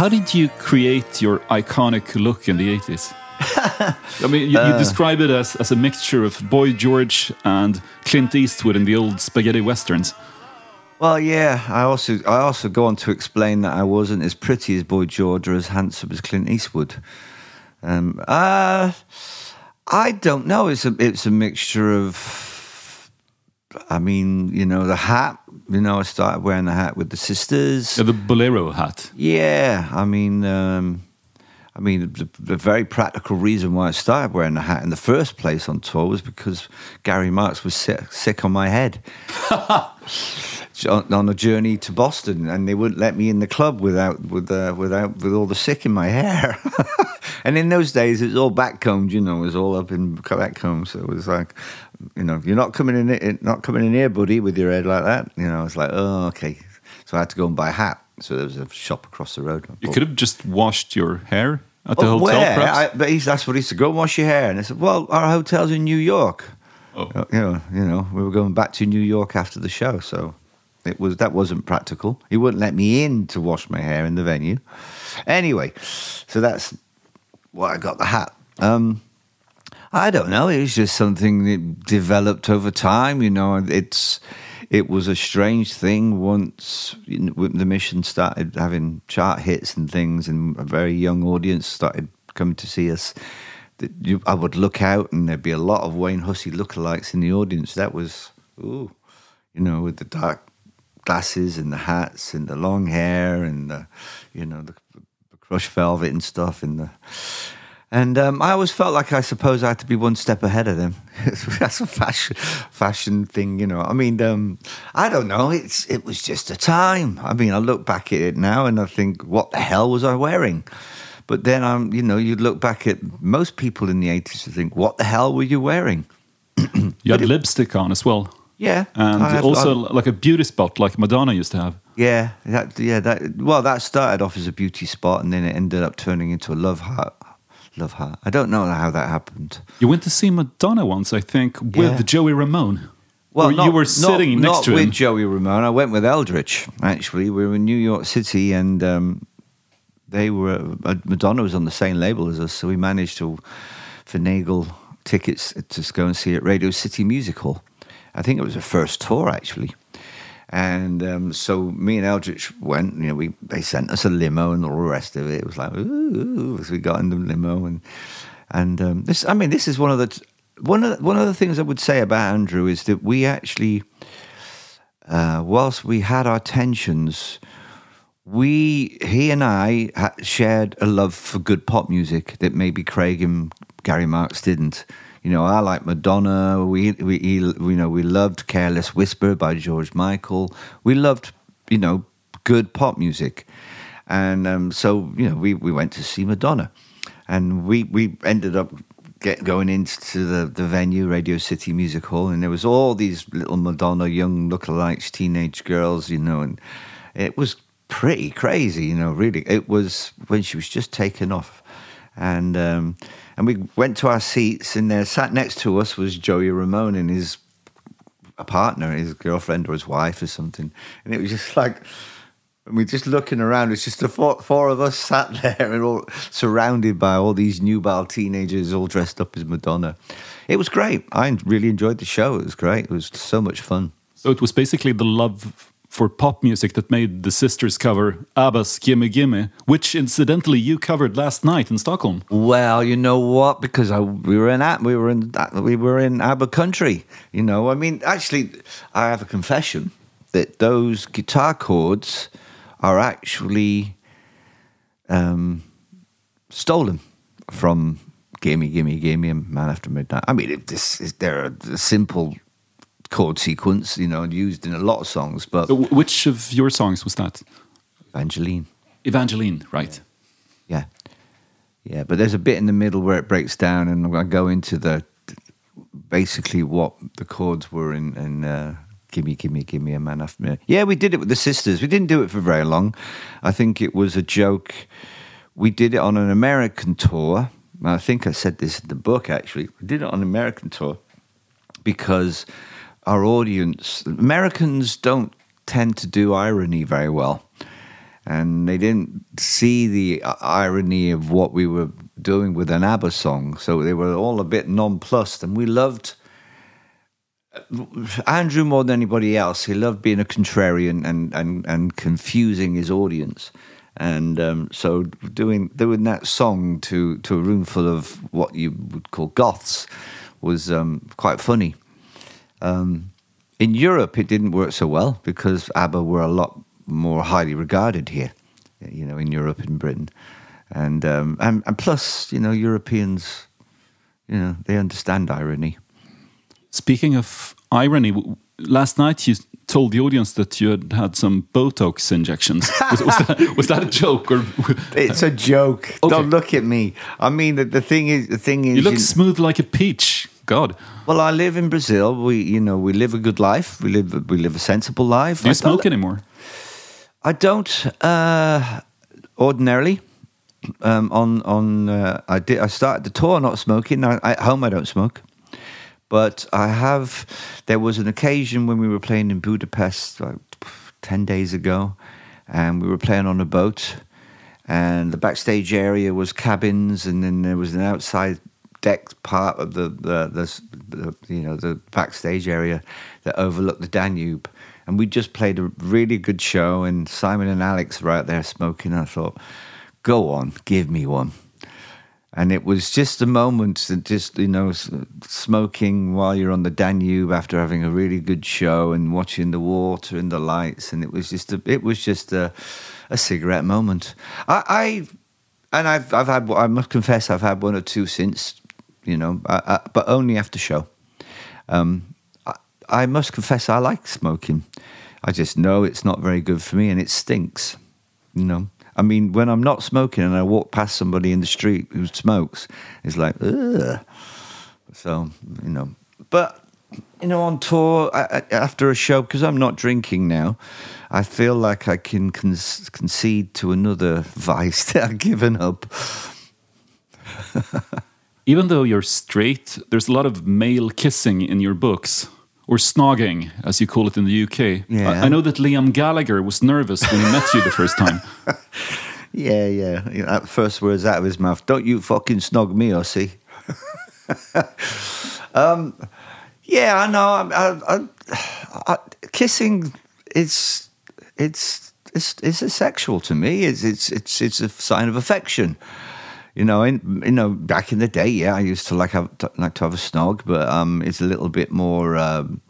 How did you create your iconic look in the 80s? I mean, you, you describe it as, as a mixture of Boy George and Clint Eastwood in the old spaghetti westerns. Well, yeah. I also I also go on to explain that I wasn't as pretty as Boy George or as handsome as Clint Eastwood. Um, uh, I don't know. It's a it's a mixture of. I mean, you know, the hat. You know, I started wearing the hat with the sisters. Yeah, the bolero hat. Yeah, I mean, um, I mean, the, the very practical reason why I started wearing the hat in the first place on tour was because Gary Marx was sick, sick on my head on, on a journey to Boston, and they wouldn't let me in the club without with uh, without with all the sick in my hair. and in those days, it was all backcombed, you know, it was all up in backcombed, so it was like, you know, you're not coming in, not coming in here, buddy, with your head like that. You know, it's like, oh, okay. So I had to go and buy a hat. So there was a shop across the road. You could have just washed your hair at the hotel, where? perhaps. I, but he's, asked for he to Go and wash your hair. And I said, well, our hotel's in New York. Oh. Uh, You know, you know, we were going back to New York after the show, so it was that wasn't practical. He wouldn't let me in to wash my hair in the venue. Anyway, so that's why I got the hat. Um, I don't know. It was just something that developed over time. You know, it's it was a strange thing once the mission started having chart hits and things, and a very young audience started coming to see us. I would look out, and there'd be a lot of Wayne Hussey lookalikes in the audience. That was, ooh, you know, with the dark glasses and the hats and the long hair and the, you know, the, the crushed velvet and stuff and the. And um, I always felt like I suppose I had to be one step ahead of them. That's a fashion fashion thing, you know. I mean, um, I don't know. It's it was just a time. I mean, I look back at it now and I think, what the hell was I wearing? But then I'm, you know, you look back at most people in the '80s and think, what the hell were you wearing? You had lipstick on as well. Yeah, And have- also I- like a beauty spot like Madonna used to have. Yeah, that, yeah. That well, that started off as a beauty spot, and then it ended up turning into a love heart. Love her. I don't know how that happened. You went to see Madonna once, I think, with Yeah. Joey Ramone. Well, not, you were not- sitting next not to with him. Joey Ramone. I went with Eldritch. Actually, we were in New York City, and um, they were uh, Madonna was on the same label as us, so we managed to finagle tickets to go and see at Radio City Music Hall. I think it was a first tour actually. And um, so me and Eldritch went. You know, we they sent us a limo and all the rest of it. It was like, ooh, so we got in the limo and and um, this. I mean, this is one of the one of the, one of the things I would say about Andrew is that we actually, uh, whilst we had our tensions, we he and I shared a love for good pop music that maybe Craig and Gary Marx didn't. You know, I like Madonna. We we you know we loved "Careless Whisper" by George Michael. We loved you know good pop music, and um, so you know we, we went to see Madonna, and we we ended up get going into the, the venue, Radio City Music Hall, and there was all these little Madonna young lookalikes, teenage girls, you know, and it was pretty crazy, you know. Really, it was when she was just taken off, and um, and we went to our seats, and there sat next to us was Joey Ramone and his a partner, his girlfriend or his wife or something, and it was just like. Mean, just looking around, it's just the four, four of us sat there and all surrounded by all these nubile teenagers all dressed up as Madonna. It was great. I really enjoyed the show. It was great. It was so much fun. So it was basically the love for pop music that made the sisters cover ABBA's Gimme Gimme, which incidentally you covered last night in Stockholm. Well, you know what? Because I, we were in we were in we were in ABBA country. You know, I mean, actually, I have a confession that those guitar chords are actually um, stolen from "Gimme, Gimme, Gimme" and "Man After Midnight." I mean, this is they're a simple chord sequence, you know, used in a lot of songs, but So which of your songs was that? Evangeline. Evangeline, right. Yeah. Yeah, but there's a bit in the middle where it breaks down, and I go into the basically what the chords were in, in uh, Gimme, Gimme, Gimme a Man After Me. Yeah, we did it with the sisters. We didn't do it for very long. I think it was a joke. We did it on an American tour. I think I said this in the book actually. We did it on an American tour because our audience, Americans don't tend to do irony very well. And they didn't see the uh, irony of what we were doing with an ABBA song. So they were all a bit nonplussed. And we loved Andrew more than anybody else. He loved being a contrarian and, and, and confusing his audience. And um, so doing doing that song to, to a room full of what you would call goths was um, quite funny. Um, in Europe, it didn't work so well because ABBA were a lot more highly regarded here, you know, in Europe and Britain, and um, and, and plus, you know, Europeans, you know, they understand irony. Speaking of irony, last night you told the audience that you had had some Botox injections. Was, was, that, was that a joke? Or It's a joke. Okay. Don't look at me. I mean, the, the thing is, the thing is, you look you- smooth like a peach. God, well, I live in Brazil. We, you know, we live a good life. We live, we live a sensible life. do you I smoke anymore? I don't uh, ordinarily. Um, on on uh, I did I started the tour not smoking. I, at home I don't smoke, but I have. There was an occasion when we were playing in Budapest like ten days ago, and we were playing on a boat, and the backstage area was cabins, and then there was an outside deck part of the the, the, the you know the backstage area that overlooked the Danube, and we just played a really good show, and Simon and Alex were out there smoking. I thought, go on, give me one. And it was just a moment that just, you know, smoking while you're on the Danube after having a really good show and watching the water and the lights. And it was just a, it was just a, a cigarette moment. I, I and I've, I've had, I must confess, I've had one or two since, you know, I, I, but only after show. Um, I, I must confess, I like smoking. I just know it's not very good for me and it stinks. You know, I mean, when I'm not smoking and I walk past somebody in the street who smokes, it's like, ugh. So, you know, but you know, on tour I, I, after a show because I'm not drinking now. I feel like I can con- concede to another vice that I've given up. Even though you're straight, there's a lot of male kissing in your books. Or snogging, as you call it in the UK. Yeah. I, I know that Liam Gallagher was nervous when he met you the first time. Yeah, yeah. You know, first words out of his mouth. Don't you fucking snog me, Ossie. um, yeah, I know. I, I, I, I, kissing is it's it's it's a sexual to me. It's it's it's it's a sign of affection. You know, in, you know, back in the day, yeah, I used to like have like to have a snog, but um, it's a little bit more um,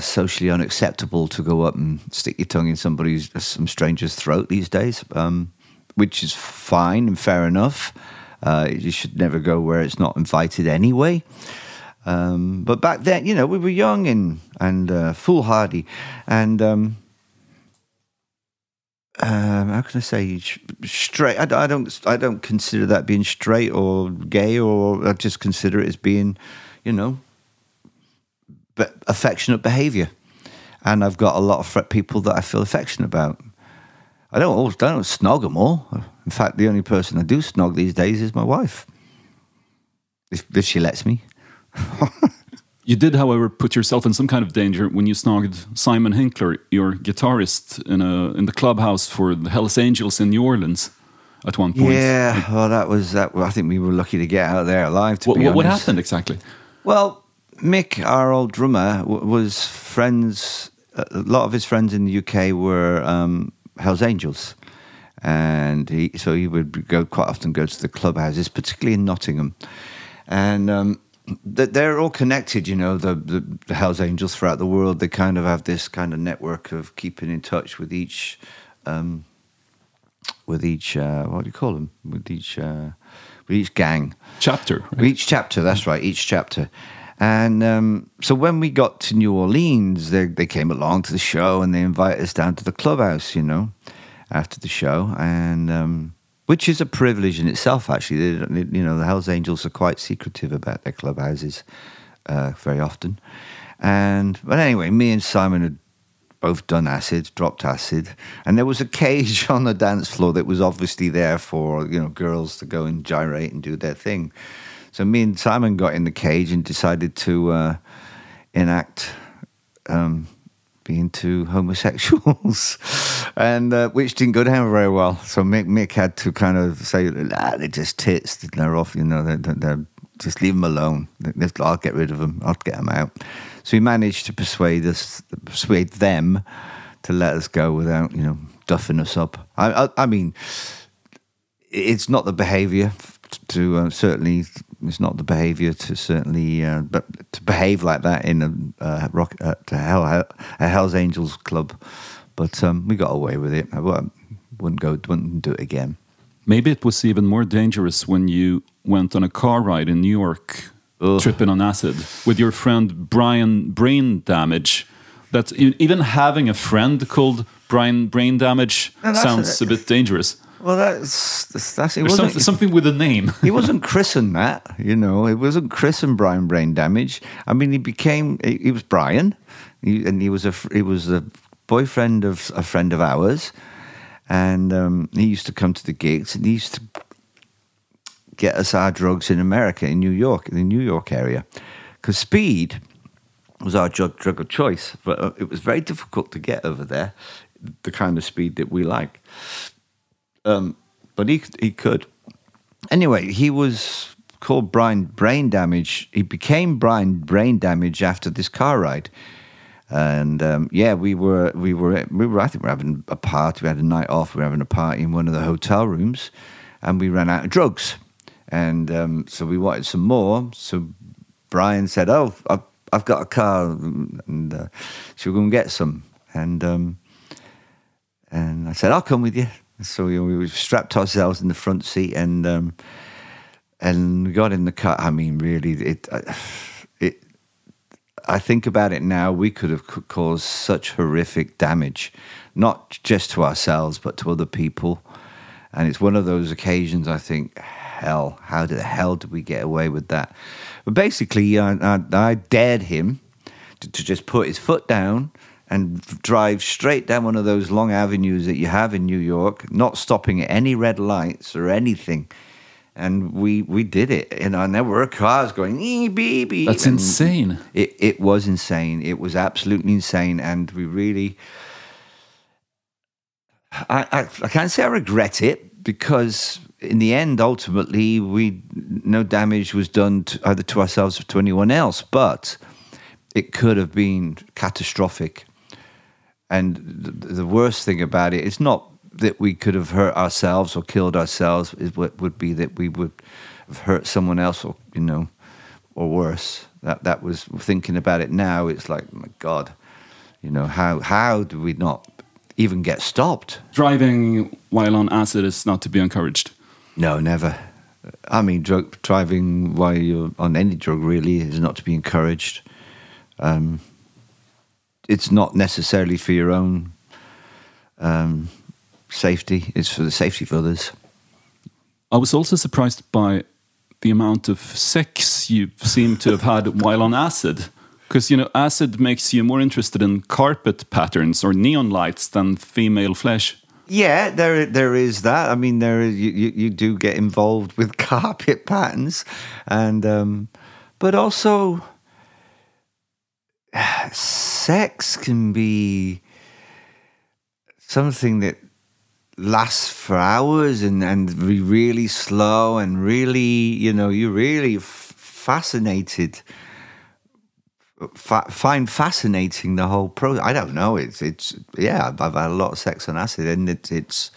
socially unacceptable to go up and stick your tongue in somebody's some stranger's throat these days, um, which is fine and fair enough. Uh, you should never go where it's not invited anyway. Um, but back then, you know, we were young and and uh, foolhardy, and um, um, how can I say straight? I, I don't I don't consider that being straight or gay, or I just consider it as being, you know, be- affectionate behaviour. And I've got a lot of people that I feel affectionate about. I don't I don't snog them all. In fact, the only person I do snog these days is my wife, if, if she lets me. You did, however, put yourself in some kind of danger when you snogged Simon Hinkler, your guitarist, in a in the clubhouse for the Hells Angels in New Orleans at one point. Yeah, well, that was that. I think we were lucky to get out of there alive. To What, be what, what happened exactly? Well, Mick, our old drummer, w- was friends. A lot of his friends in the UK were um, Hell's Angels, and he so he would go quite often go to the clubhouses, particularly in Nottingham, and. Um, they're all connected, you know. The, the the Hell's Angels throughout the world, they kind of have this kind of network of keeping in touch with each, um, with each uh, what do you call them? With each uh, with each gang. Chapter. right? Each chapter, that's right, each chapter. And um, so when we got to New Orleans, they, they came along to the show and they invited us down to the clubhouse, you know, after the show. And um, which is a privilege in itself, actually. They, you know, the Hells Angels are quite secretive about their clubhouses uh, very often. And, but anyway, me and Simon had both done acid, dropped acid, and there was a cage on the dance floor that was obviously there for you know girls to go and gyrate and do their thing. So me and Simon got in the cage and decided to uh, enact um, being two homosexuals, and uh, which didn't go down very well. So Mick, Mick had to kind of say, "Ah, they're just tits. They're off. You know, they're, they're, just leave them alone. I'll get rid of them. I'll get them out." So he managed to persuade us, persuade them, to let us go without you know duffing us up. I, I, I mean, it's not the behaviour to uh, certainly. It's not the behaviour to certainly, uh, but to behave like that in a uh, rock uh, to Hell a Hell's Angels club. But um, we got away with it. I wouldn't go, wouldn't do it again. Maybe it was even more dangerous when you went on a car ride in New York, Ugh. tripping on acid with your friend Brian Brain Damage. That even having a friend called Brian Brain Damage No, sounds a- a bit dangerous. Well, that's that's, that's it There's wasn't some, something with a name. he wasn't christened that, you know. It wasn't christened Brian Brain Damage. I mean, he became he, he was Brian, he, and he was a he was a boyfriend of a friend of ours, and um, he used to come to the gigs and he used to get us our drugs in America, in New York, in the New York area, because speed was our drug, drug of choice, but uh, it was very difficult to get over there, the kind of speed that we like. Um, but he he could. Anyway, he was called Brian Brain Damage. He became Brian Brain Damage after this car ride. And um, yeah, we were we were we were I think we were having a party. We had a night off. We were having a party in one of the hotel rooms, and we ran out of drugs. And um, so we wanted some more. So Brian said, "Oh, I've, I've got a car, and uh, should we go and get some?" And um, and I said, "I'll come with you." So know, we strapped ourselves in the front seat, and um, and got in the car. I mean, really, it uh, it. I think about it now. We could have caused such horrific damage, not just to ourselves, but to other people. And it's one of those occasions. I think, hell? How the hell did we get away with that? But basically, I, I, I dared him to, to just put his foot down and drive straight down one of those long avenues that you have in New York, not stopping at any red lights or anything. And we, we did it, and there were cars going, ee, beep, beep. That's and insane. It, it was insane. It was absolutely insane. And we really, I, I, I can't say I regret it because in the end, ultimately, we no damage was done to, either to ourselves or to anyone else. But it could have been catastrophic. And the, the worst thing about it is not that we could have hurt ourselves or killed ourselves. Is what would be that we would have hurt someone else, or you know, or worse. That that was thinking about it now. It's like, my God, you know, how how do we not even get stopped? Driving while on acid is not to be encouraged. No, never. I mean, drug, driving while you're on any drug really is not to be encouraged. Um, it's not necessarily for your own um, safety; it's for the safety of others. I was also surprised by the amount of sex you seem to have had while on acid. Because, you know, acid makes you more interested in carpet patterns or neon lights than female flesh. Yeah, there there is that. I mean, there is, you, you you do get involved with carpet patterns, and um, but also sex can be something that lasts for hours and and be really slow and really you know you're really f- fascinated fa- find fascinating the whole process. I don't know. It's it's yeah. I've, I've had a lot of sex on acid, and it's it's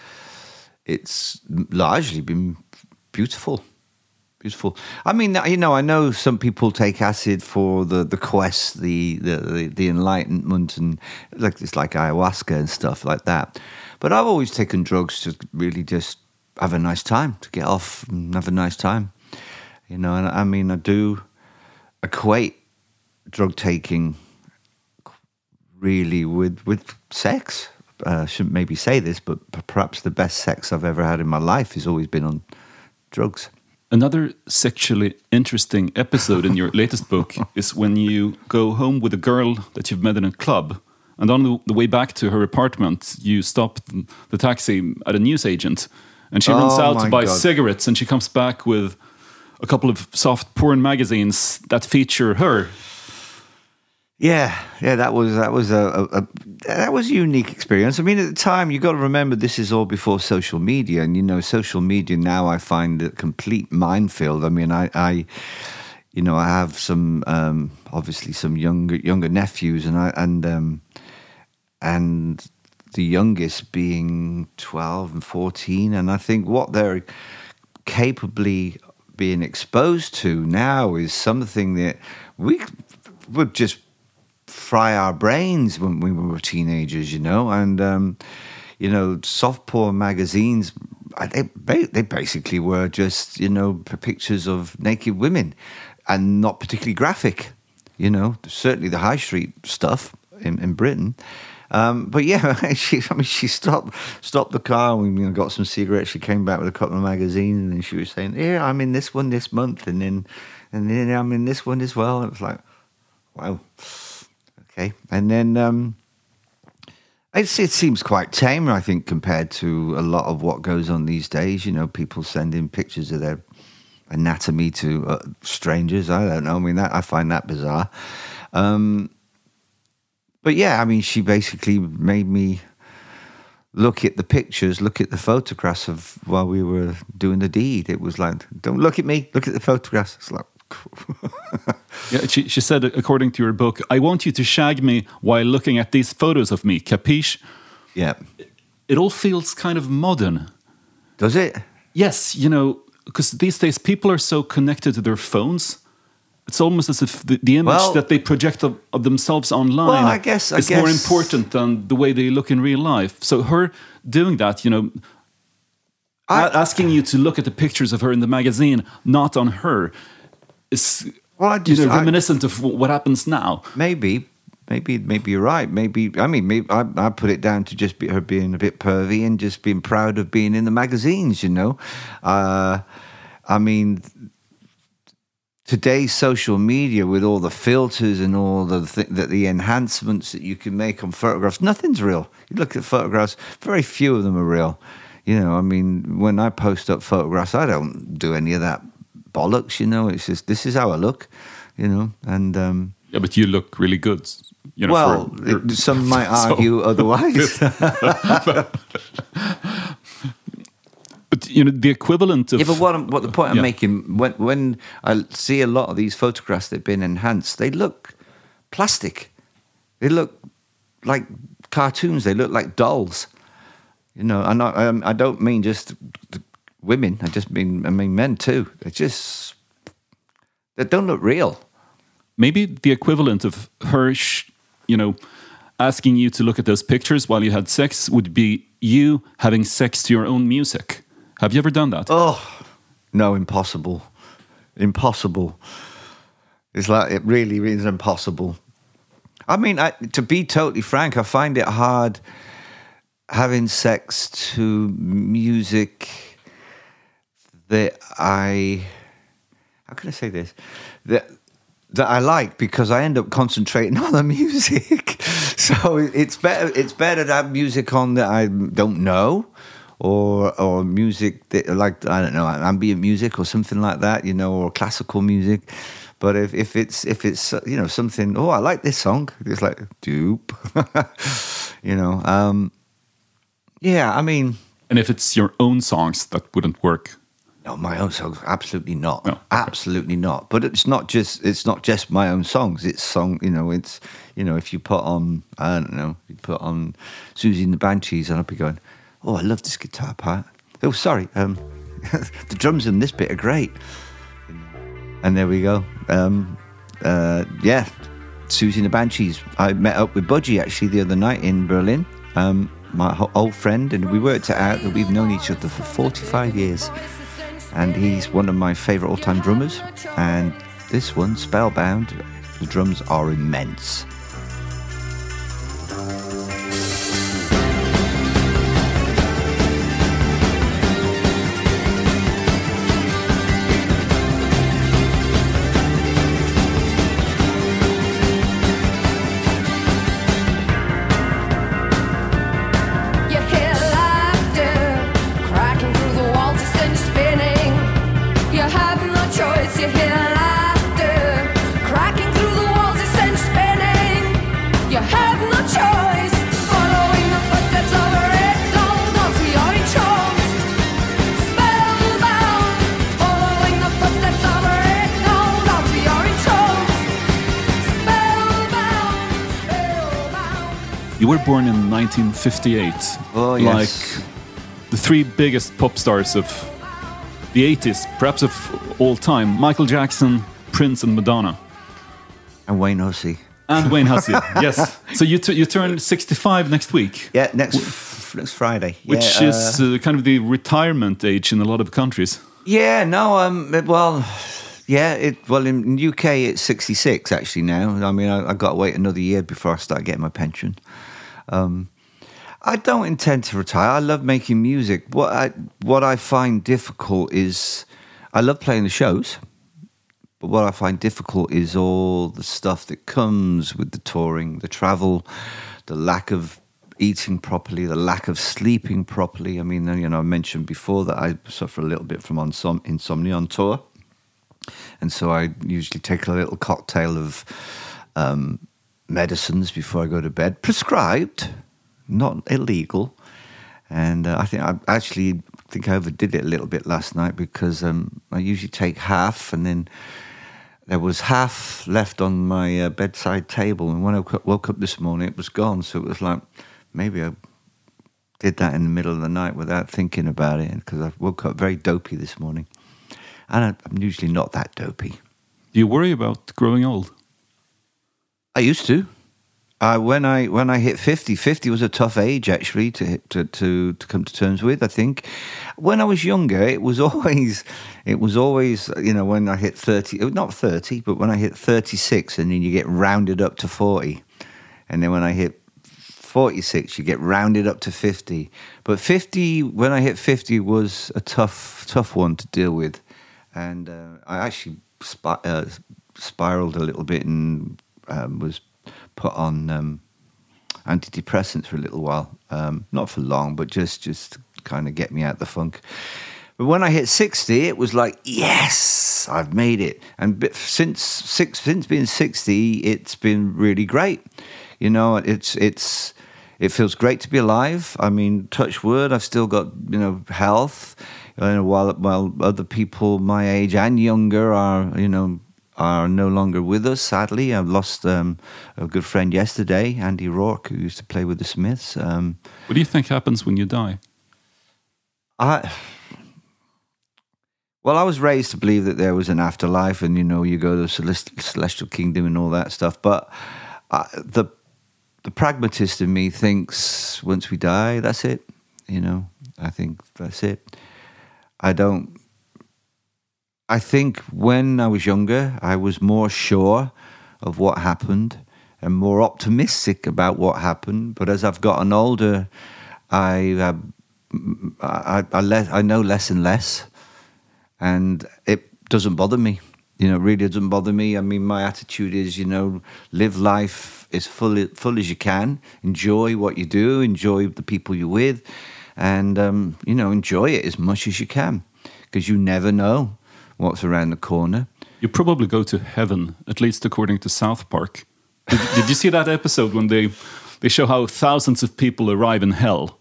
it's largely been beautiful, beautiful. I mean, you know, I know some people take acid for the the quest, the the the, enlightenment, and like it's like ayahuasca and stuff like that. But I've always taken drugs to really just have a nice time, to get off and have a nice time. You know, and I mean, I do equate drug taking really with with sex. Uh, shouldn't maybe say this, but perhaps the best sex I've ever had in my life has always been on drugs. Another sexually interesting episode in your latest book is when you go home with a girl that you've met in a club. And on the, way back to her apartment, you stop the taxi at a newsagent. And she runs Oh out to buy God. cigarettes and she comes back with a couple of soft porn magazines that feature her. Yeah, yeah, that was that was a, a, a that was a unique experience. I mean, at the time, you've got to remember this is all before social media, and you know, social media now I find a complete minefield. I mean, I, I you know, I have some um, obviously some younger younger nephews, and I and um, and the youngest being twelve and fourteen, and I think what they're capably being exposed to now is something that we would just fry our brains when we were teenagers, you know, and um, you know, soft porn magazines. They they basically were just you know pictures of naked women, and not particularly graphic. You know, certainly the high street stuff in, in Britain. Um, but yeah, she, I mean, she stopped stopped the car. We you know, got some cigarettes. She came back with a couple of magazines, and then she was saying, "Yeah, I'm in this one this month, and then and then I'm in this one as well." And it was like, wow, okay. And then um, it seems quite tame, I think, compared to a lot of what goes on these days. You know, people sending pictures of their anatomy to uh, strangers. I don't know. I mean, that I find that bizarre. Um, but yeah, I mean, she basically made me look at the pictures, look at the photographs of while we were doing the deed. It was like, don't look at me, look at the photographs. It's like, Yeah, she, she said, according to your book, I want you to shag me while looking at these photos of me. Capiche? yeah. It all feels kind of modern. Does it? Yes, you know, because these days people are so connected to their phones. It's almost as if the, the image Well- that they project of, of themselves online Well, I guess- I is more important than the way they look in real life. So her doing that, you know, I- asking you to look at the pictures of her in the magazine, not on her, is Well, I you just, know, I- reminiscent of what happens now. Maybe, maybe, maybe you're right. Maybe I mean, maybe I, I put it down to just be, her being a bit pervy and just being proud of being in the magazines. You know, uh, I mean, today's social media with all the filters and all the th- the, the enhancements that you can make on photographs, nothing's real. You look at photographs, very few of them are real. You know, I mean, when I post up photographs, I don't do any of that bollocks. You know, it's just this is how I look. You know, and um, Yeah, but you look really good. You know, well, for- it- some might So- argue otherwise. but you know, the equivalent of Yeah, but what, I'm, what the point I'm Yeah. making when when I see a lot of these photographs that've been enhanced, they look plastic. They look like cartoons. They look like dolls. You know, and I, um, I don't mean just the women. I just mean I mean men too. They just they don't look real. maybe the equivalent of her, you know, asking you to look at those pictures while you had sex would be you having sex to your own music. Have you ever done that? Oh no, impossible, impossible. It's like it really is impossible. I mean, I, to be totally frank, I find it hard having sex to music that I. How can I say this? That that I like because I end up concentrating on the music. so it's better. It's better to have music on that I don't know, or or music that like I don't know ambient music or something like that. You know, or classical music. But if, if it's if it's you know something, oh I like this song. It's like dupe. you know. Um, yeah, I mean. And if it's your own songs, that wouldn't work. No, my own songs, absolutely not. No. Absolutely not. But it's not just it's not just my own songs. It's song, you know. It's you know, if you put on, I don't know, you put on Siouxsie and the Banshees, and I'll be going, oh, I love this guitar part. Oh, sorry, um, the drums in this bit are great. And there we go. Um, uh, yeah, Siouxsie and the Banshees. I met up with Budgie actually the other night in Berlin. Um, my ho- old friend, and we worked it out that we've known each other for 45 years and he's one of my favorite all-time drummers. And this one, Spellbound, the drums are immense. Born in 1958. Oh, yes. Like the three biggest pop stars of the 80s, perhaps of all time Michael Jackson, Prince, and Madonna. And Wayne Hussey. And Wayne Hussey. yes. So you, you turn 65 next week, Yeah, next next Friday. which yeah, is uh, kind of the retirement age in a lot of countries. Yeah, no, um, well, yeah, it well in UK it's sixty six actually now. I mean, I, I got to wait another year before I start getting my pension. Um, I don't intend to retire. I love making music. What I what I find difficult is I love playing the shows, but what I find difficult is all the stuff that comes with the touring, the travel, the lack of eating properly, the lack of sleeping properly. I mean, you know, I mentioned before that I suffer a little bit from insom- insomnia on tour. And so I usually take a little cocktail of um, medicines before I go to bed, prescribed, not illegal. And uh, I think I actually think I overdid it a little bit last night because um, I usually take half, and then there was half left on my uh, bedside table. And when I woke up, this morning, it was gone. So it was like maybe I did that in the middle of the night without thinking about it because I woke up very dopey this morning. And I'm usually not that dopey. Do you worry about growing old? I used to. When I when I hit 50, 50 was a tough age actually to to, to to come to terms with. I think when I was younger, it was always it was always you know when I hit thirty, not thirty, but when I hit thirty six, and then you get rounded up to forty, and then when I hit 46 you get rounded up to 50 but 50 when i hit 50 was a tough tough one to deal with and uh, I actually uh, spiraled a little bit and um, was put on um, antidepressants for a little while. Um, not for long, but just just kind of get me out the funk. But when I hit sixty, it was like, yes, I've made it. And since six, since being sixty, it's been really great. You know, it's it's it feels great to be alive. I mean, touch wood, I've still got you know health. While while other people my age and younger are you know are no longer with us. Sadly, I've lost um, a good friend yesterday, Andy Rourke, who used to play with the Smiths. Um, What do you think happens when you die? I well, I was raised to believe that there was an afterlife, and you know, you go to the celestial kingdom and all that stuff. But the the pragmatist in me thinks once we die, that's it. You know, I think that's it. I don't. I think when I was younger, I was more sure of what happened and more optimistic about what happened. But as I've gotten older, I uh, I, I, le- I know less and less, and it doesn't bother me. You know, really doesn't bother me. I mean, my attitude is, you know, live life as full full as you can. Enjoy what you do. Enjoy the people you're with, and um, you know, enjoy it as much as you can, because you never know what's around the corner. You probably go to heaven, at least according to South Park. Did, did you see that episode when they they show how thousands of people arrive in hell?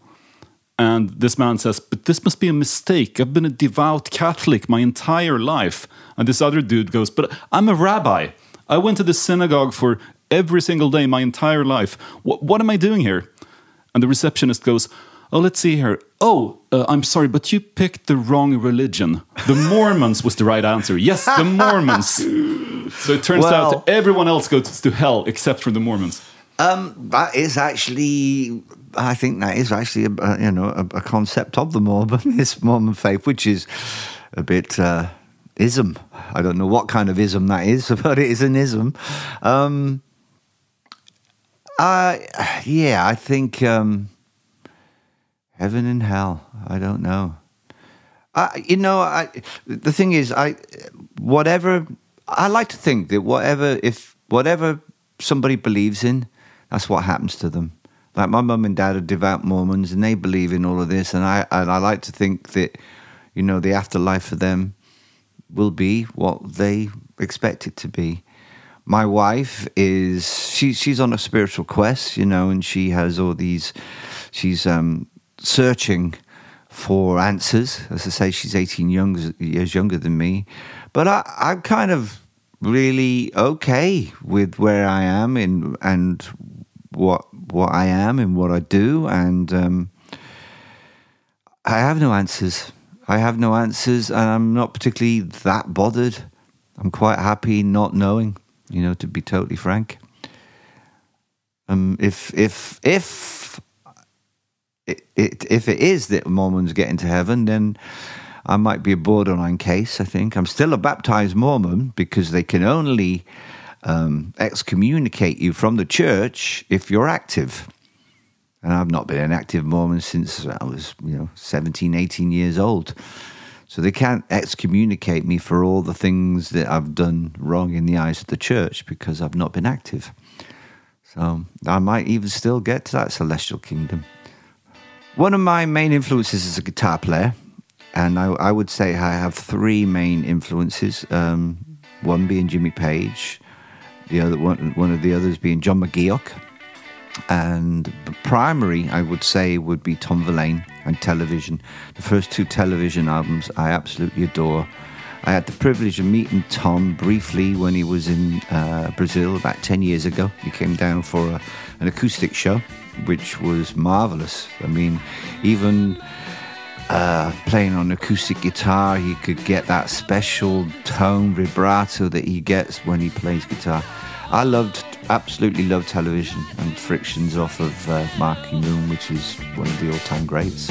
And this man says, But this must be a mistake. I've been a devout Catholic my entire life. And this other dude goes, But I'm a rabbi. I went to the synagogue for every single day my entire life. What, what am I doing here? And the receptionist goes, Oh, let's see here. Oh, uh, I'm sorry, but you picked the wrong religion. The Mormons was the right answer. Yes, the Mormons. So it turns Well- out everyone else goes to hell except for the Mormons. Um, that is actually, I think that is actually, a, you know, a, a concept of the Mormon, this Mormon faith, which is a bit uh, ism. I don't know what kind of ism that is, but it is an ism. Um, I, yeah, I think um, heaven and hell. I don't know. I, you know, I, the thing is, I, whatever, I like to think that whatever, if whatever somebody believes in, that's what happens to them. Like my mum and dad are devout Mormons, and they believe in all of this, and I, and I like to think that, you know, the afterlife for them will be what they expect it to be. My wife is she she's on a spiritual quest, you know, and she has all these. She's um, searching for answers. As I say, she's eighteen young, years younger than me, but I, I'm kind of really okay with where I am in and what what I am and what I do, and um, I have no answers. I have no answers, and I'm not particularly that bothered. I'm quite happy not knowing, you know, to be totally frank. Um, if if if it, if it is that Mormons get into heaven, then I might be a borderline case. I think I'm still a baptized Mormon because they can only um, excommunicate you from the church if you're active. And I've not been an active Mormon since I was, you know, 17, 18 years old. So they can't excommunicate me for all the things that I've done wrong in the eyes of the church because I've not been active. So I might even still get to that celestial kingdom. One of my main influences is a guitar player, and I, I would say I have three main influences. Um, one being Jimmy Page, the other one, one of the others being John McGeoch, and the primary I would say would be Tom Verlaine and television. The first two television albums I absolutely adore. I had the privilege of meeting Tom briefly when he was in uh, Brazil about 10 years ago. He came down for a, an acoustic show, which was marvelous. I mean, even uh, playing on acoustic guitar, he could get that special tone vibrato that he gets when he plays guitar. I loved, absolutely loved television and Frictions off of uh, Marquee Moon, which is one of the all-time greats.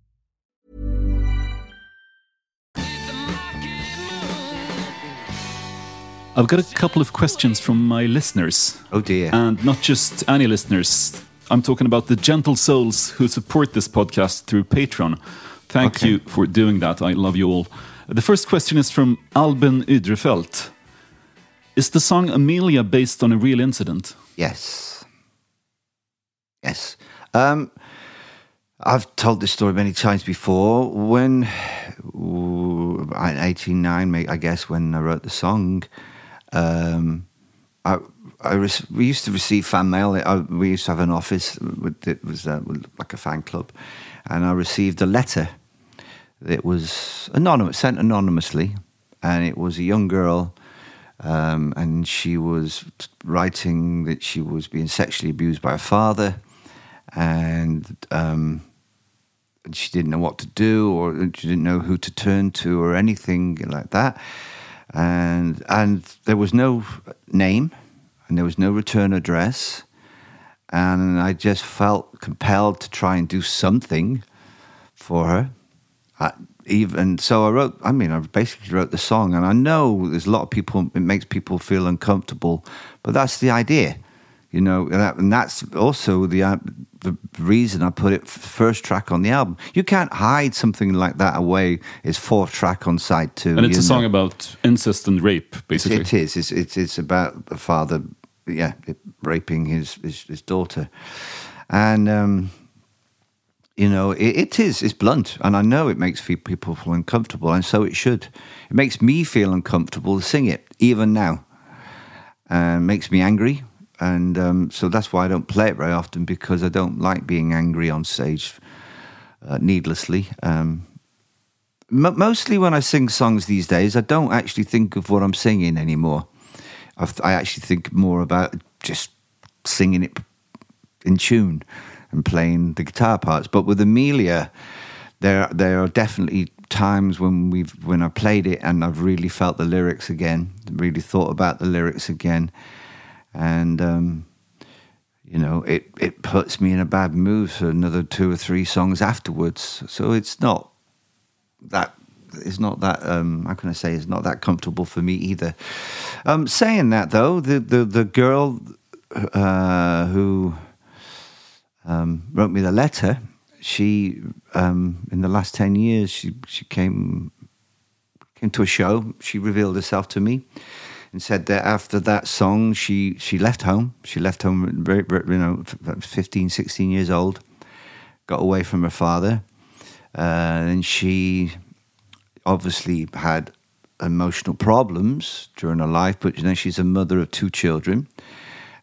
I've got a couple of questions from my listeners. Oh dear. And not just any listeners. I'm talking about the gentle souls who support this podcast through Patreon. Thank Okay. you for doing that. I love you all. The first question is from Albin Ydrefelt. Is the song Amelia based on a real incident? Yes. Yes. Um, I've told this story many times before. When ooh, '89, I guess, when I wrote the song, um, I, I rec- we used to receive fan mail. I, we used to have an office with, it was uh, like a fan club, and I received a letter that was anonymous, sent anonymously, and it was a young girl um, and she was writing that she was being sexually abused by her father, and um, and she didn't know what to do, or she didn't know who to turn to, or anything like that. And and there was no name, and there was no return address, and I just felt compelled to try and do something for her. I, even so, I wrote. I mean, I basically wrote the song, and I know there's a lot of people. It makes people feel uncomfortable, but that's the idea, you know. And, that, and that's also the uh, the reason I put it f- first track on the album. You can't hide something like that away. It's fourth track on side two, And it's a song about incest and rape, basically. It is. It's, it's, it's about the father, yeah, raping his, his, his daughter. And, um, you know, it, it is. It's blunt. And I know it makes people feel uncomfortable. And so it should. It makes me feel uncomfortable to sing it, even now. And makes me angry. And um, so that's why I don't play it very often because I don't like being angry on stage uh, needlessly. Um, Mo mostly when I sing songs these days, I don't actually think of what I'm singing anymore. I've, I actually think more about just singing it in tune and playing the guitar parts. But with Amelia, there there are definitely times when we've when I played it and I've really felt the lyrics again, really thought about the lyrics again, and um, you know it it puts me in a bad mood for another two or three songs afterwards. So it's not that it's not that um how can I say it's not that comfortable for me either. Um saying that though, the the, the girl uh who um wrote me the letter, she um in the last ten years she she came came to a show, she revealed herself to me and said that after that song she she left home. She left home you know f- 15 16 years old. Got away from her father uh, and she obviously had emotional problems during her life, but you know she's a mother of two children.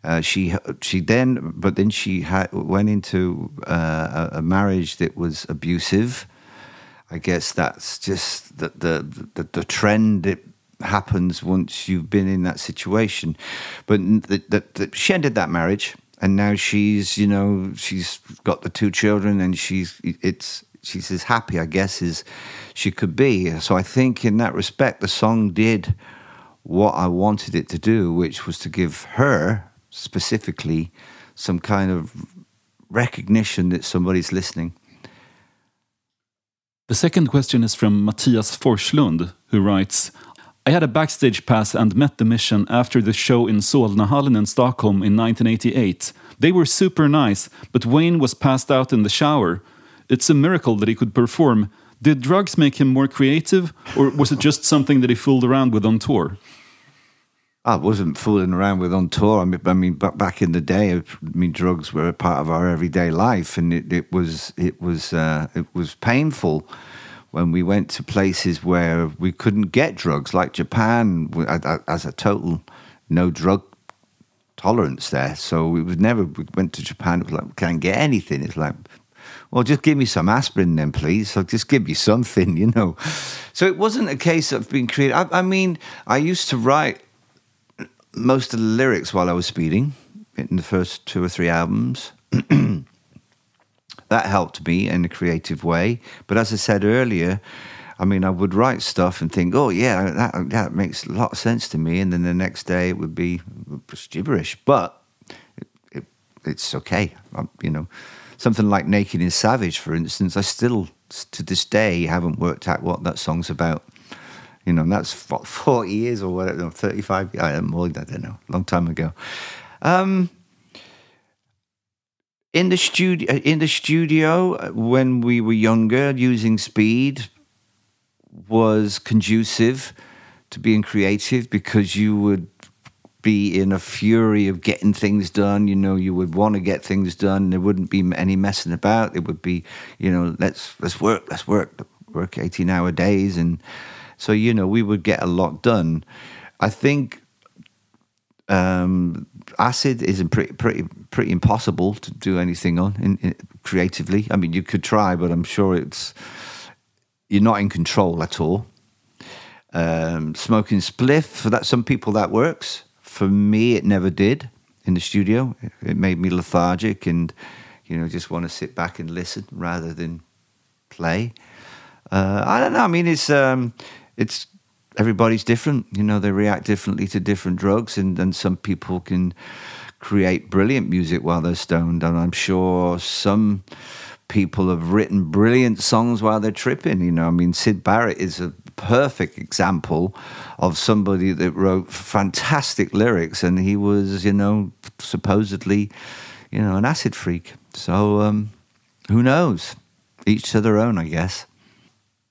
Uh, she she then, but then she had went into uh, a, a marriage that was abusive. I guess that's just the the the, the trend that happens once you've been in that situation. But that she ended that marriage, and now she's you know she's got the two children, and she's it's she's as happy, I guess, as she could be. So I think in that respect, the song did what I wanted it to do, which was to give her specifically some kind of recognition that somebody's listening. The second question is from Matthias Forslund, who writes I had a backstage pass and met the mission after the show in Solnahallen in Stockholm in 1988. They were super nice, but Wayne was passed out in the shower. It's a miracle that he could perform. Did drugs make him more creative, or was it just something that he fooled around with on tour? I wasn't fooling around with on tour. I mean, I mean, back in the day, I mean, drugs were a part of our everyday life, and it, it was it was uh, it was painful when we went to places where we couldn't get drugs, like Japan, as a total no drug tolerance there. So we was never we went to Japan. It was like we can't get anything. It's like well, just give me some aspirin then, please. So just give me something, you know. So it wasn't a case of being creative. I, I mean, I used to write most of the lyrics while I was speeding in the first two or three albums. that helped me in a creative way. But as I said earlier, I mean, I would write stuff and think, oh, yeah, that, that makes a lot of sense to me. And then the next day it would be gibberish. But it, it, it's okay. Um, you know, something like Naked and Savage, for instance, I still, to this day, haven't worked out what that song's about. You know, that's what, 40 years or whatever, 35, I know, I don't know, long time ago. Um, in the studio, in the studio, uh, when we were younger, using speed was conducive to being creative because you would be in a fury of getting things done. You know, you would want to get things done. There wouldn't be any messing about. It would be, you know, let's let's work, let's work, work eighteen hour days, and so you know we would get a lot done. I think um, acid is a pretty pretty pretty impossible to do anything on in, in, creatively. I mean, you could try, but I'm sure it's you're not in control at all. Um, smoking spliff for that some people that works. For me, it never did in the studio. It, made me lethargic and you know just want to sit back and listen rather than play. Uh, I don't know. I mean, it's um, it's everybody's different. You know, they react differently to different drugs, and, and some people can create brilliant music while they're stoned. And I'm sure some people have written brilliant songs while they're tripping. You know, I mean, Syd Barrett is a perfect example of somebody that wrote fantastic lyrics, and he was, you know, supposedly, you know, an acid freak. So, um, who knows? Each to their own, I guess.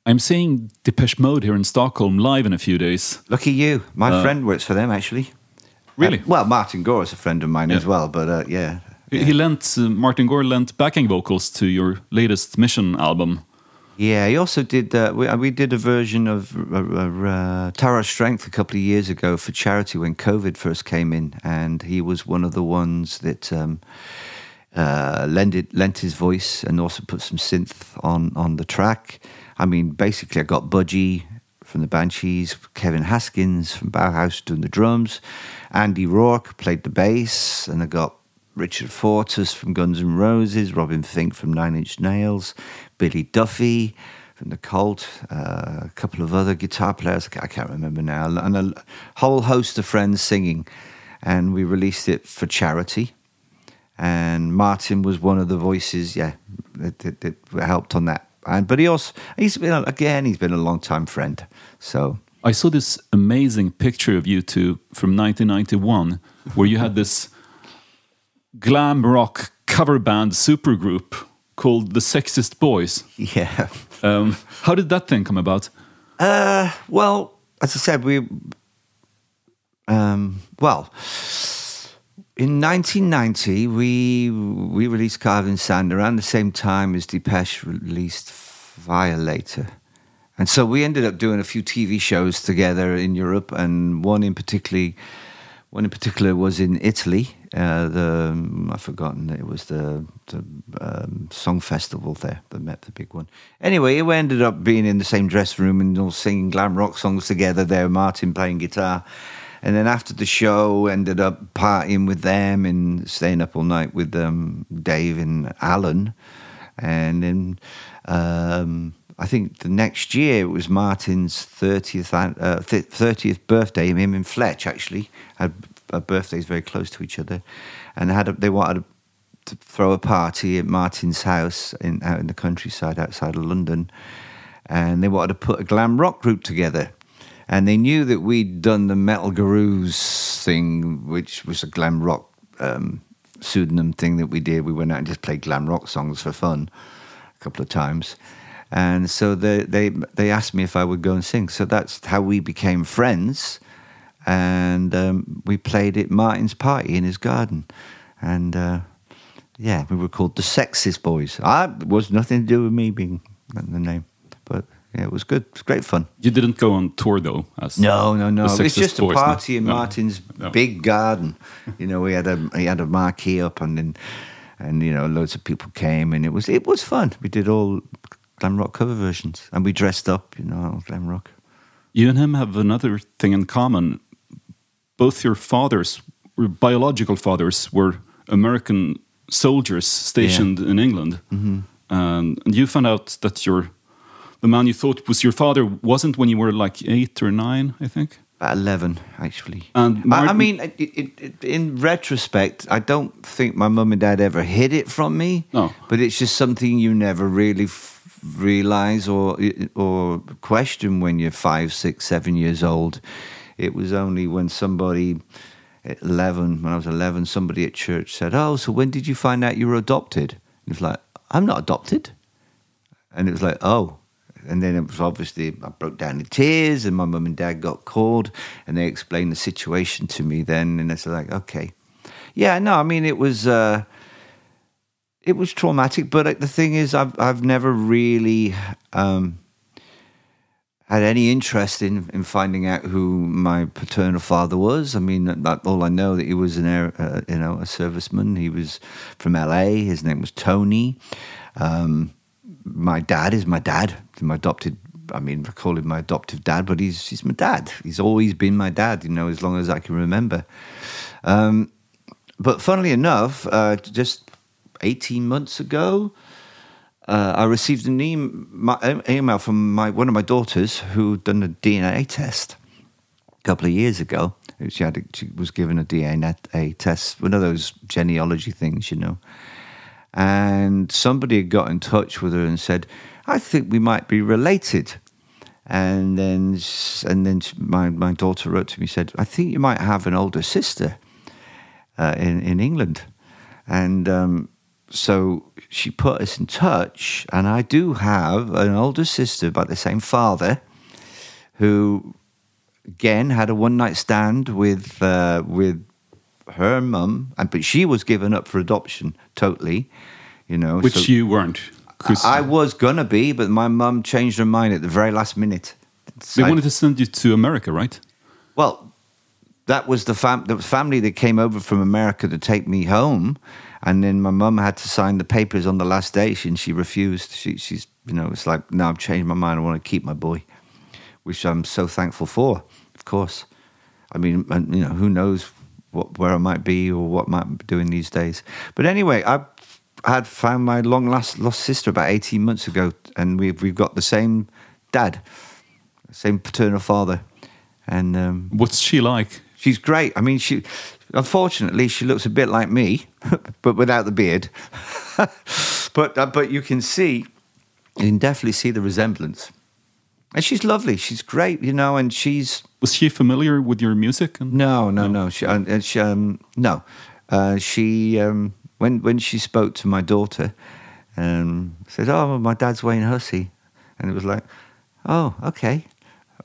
I'm seeing Depeche Mode here in Stockholm live in a few days. Lucky you. My Uh, friend works for them, actually. Really? Uh, well, Martin Gore is a friend of mine Yeah. as well, but uh, yeah. He he lent uh, Martin Gore lent backing vocals to your latest Mission album. Yeah, he also did. Uh, we, we did a version of uh, uh, Strength a couple of years ago for charity when COVID first came in, and he was one of the ones that um, uh, lended, lent his voice and also put some synth on on the track. I mean, basically, I got Budgie from the Banshees, Kevin Haskins from Bauhaus doing the drums, Andy Rourke played the bass, and I got Richard Fortus from Guns N' Roses, Robin Finck from Nine Inch Nails, Billy Duffy from the Cult, uh, a couple of other guitar players, I can't remember now, and a whole host of friends singing. And we released it for charity. And Martin was one of the voices, yeah, that, that, that helped on that. And but he also he's been again he's been a long time friend. So I saw this amazing picture of you two from 1991, where you had this glam rock cover band supergroup called the Sexist Boys. yeah, Um, how did that thing come about? Uh, well, as I said, we, um, well, in 1990, we we released Carved in Sand around the same time as Depeche released Violator. And so we ended up doing a few TV shows together in Europe, and one in particularly, one in particular was in Italy. Uh, the um, I've forgotten it was the the um, song festival there, the Met, the big one. Anyway, we ended up being in the same dressing room and all singing glam rock songs together. There, Martin playing guitar, and then after the show, ended up partying with them and staying up all night with um, Dave and Alan, and then. Um, I think the next year it was Martin's thirtieth uh, thirtieth birthday. Him and Fletch actually had uh, birthdays very close to each other, and they had a, they wanted to throw a party at Martin's house in out in the countryside outside of London, and they wanted to put a glam rock group together. And they knew that we'd done the Metal Gurus thing, which was a glam rock um, pseudonym thing that we did. We went out and just played glam rock songs for fun a couple of times. And so they, they they asked me if I would go and sing. So that's how we became friends. And um, we played at Martin's party in his garden. And uh, yeah, we were called the Sexist Boys. I, was nothing to do with me being the name. But yeah, it was good. It was great fun. You didn't go on tour though. As No, no, no. It was just a Boys, no. party in. Martin's No. big garden. You know, we had a he had a marquee up, and then and you know, loads of people came, and it was it was fun. We did all glam rock cover versions, and we dressed up, you know, glam rock. You and him have another thing in common. Both your fathers, your biological fathers, were American soldiers stationed in England, Mm-hmm. and, and you found out that your the man you thought was your father wasn't when you were like eight or nine, I think. About eleven, actually. And I, I mean, it, it, it, in retrospect, I don't think my mum and dad ever hid it from me. No. but it's just something you never really realize or or question when you're five, six, seven years old. It was only when somebody at eleven, when I was eleven, somebody at church said, "Oh, so when did you find out you were adopted?" And it was like, "I'm not adopted," and it was like, "Oh." And then it was obviously I broke down in tears, and my mum and dad got called, and they explained the situation to me. Then, and it's like, okay, yeah, no, I mean, it was uh, it was traumatic, but like, the thing is, I've I've never really um, had any interest in in finding out who my paternal father was. I mean, that, all I know that he was an air, uh, you know a serviceman. He was from L.A. His name was Tony. Um, my dad is my dad, my adopted. I mean, I call him my adoptive dad, but he's he's my dad. He's always been my dad, you know, as long as I can remember. Um, but funnily enough, uh, just 18 months ago, uh, I received an e- email from my, one of my daughters who'd done a DNA test a couple of years ago. She, had a, she was given a DNA test, one of those genealogy things, you know. And somebody had got in touch with her and said, I think we might be related. And then, and then my, my daughter wrote to me said, I think you might have an older sister uh, in in England, and um, so she put us in touch. And I do have an older sister by the same father, who again had a one night stand with uh, with her mum, and but she was given up for adoption totally. You know, Which so- you weren't. I was gonna be, but my mum changed her mind at the very last minute. they I- wanted to send you to America, right? well, that was the fam- the family that came over from America to take me home, and then my mum had to sign the papers on the last day, she- and she refused. She, she's, you know, it's like, no, I've changed my mind. I want to keep my boy, which I'm so thankful for. Of course, I mean, you know, who knows what where I might be or what I might be doing these days. But anyway, I had found my long lost lost sister about 18 months ago, and we've we've got the same dad, same paternal father, and. Um, What's she like? She's great. I mean, she unfortunately she looks a bit like me, but without the beard. but uh, but you can see, you can definitely see the resemblance. And she's lovely. She's great, you know. And she's Was she familiar with your music? And no, no, no. She, uh, uh, she um, no. Uh, she um, when when she spoke to my daughter, um, said, "Oh, my dad's Wayne Hussey," and it was like, "Oh, okay,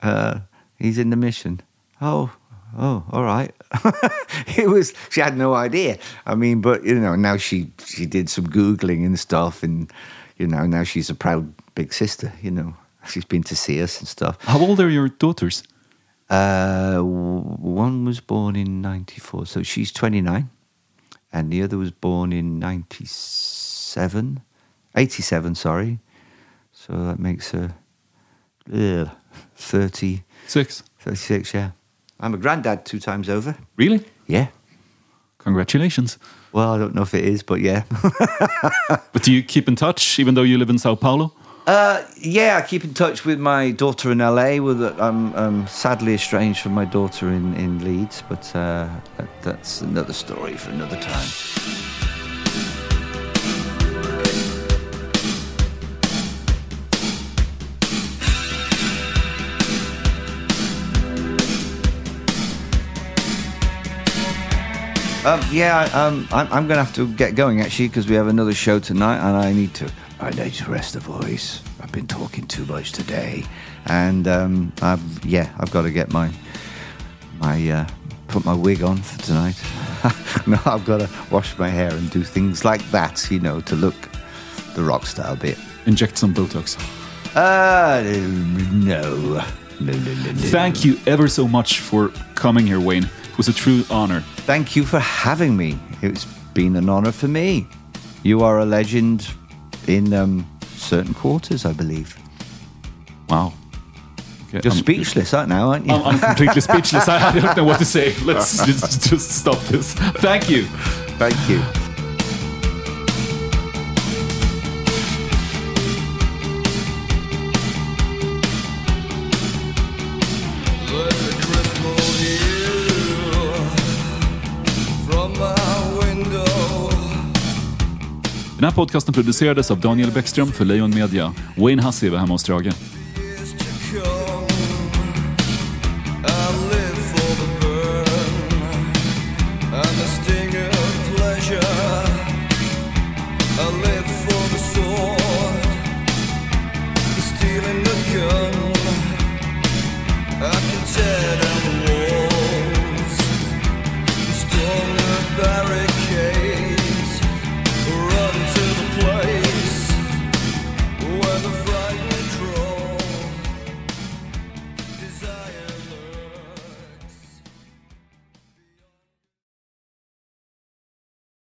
uh, he's in the mission." Oh, oh, all right. it was. She had no idea. I mean, but you know, now she she did some googling and stuff, and you know, now she's a proud big sister. You know, she's been to see us and stuff. How old are your daughters? Uh, one was born in 94, so she's 29. And the other was born in 97, 87, sorry. So that makes her ugh, 30, Six. 36, yeah. I'm a granddad two times over. Really? Yeah. Congratulations. Well, I don't know if it is, but yeah. But do you keep in touch even though you live in Sao Paulo? Uh, yeah, I keep in touch with my daughter in LA. With I'm um, sadly estranged from my daughter in, in Leeds, but uh, that, that's another story for another time. Um, yeah, um, I'm, I'm going to have to get going actually because we have another show tonight, and I need to. I need to rest the voice. I've been talking too much today, and um, I've yeah, I've got to get my my uh, put my wig on for tonight. no, I've got to wash my hair and do things like that, you know, to look the rock star bit. Inject some Botox. Uh, no, no, no, no, no. Thank you ever so much for coming here, Wayne. It was a true honor. Thank you for having me. It's been an honor for me. you are a legend in um, certain quarters, I believe. Wow. Okay, You're I'm- speechless right now, aren't you? I'm, I'm completely speechless. I, I don't know what to say. Let's just, just stop this. Thank you. Thank you. Den här podcasten producerades av Daniel Bäckström för Lejon Media. Wayne Hussey var hemma hos Drage.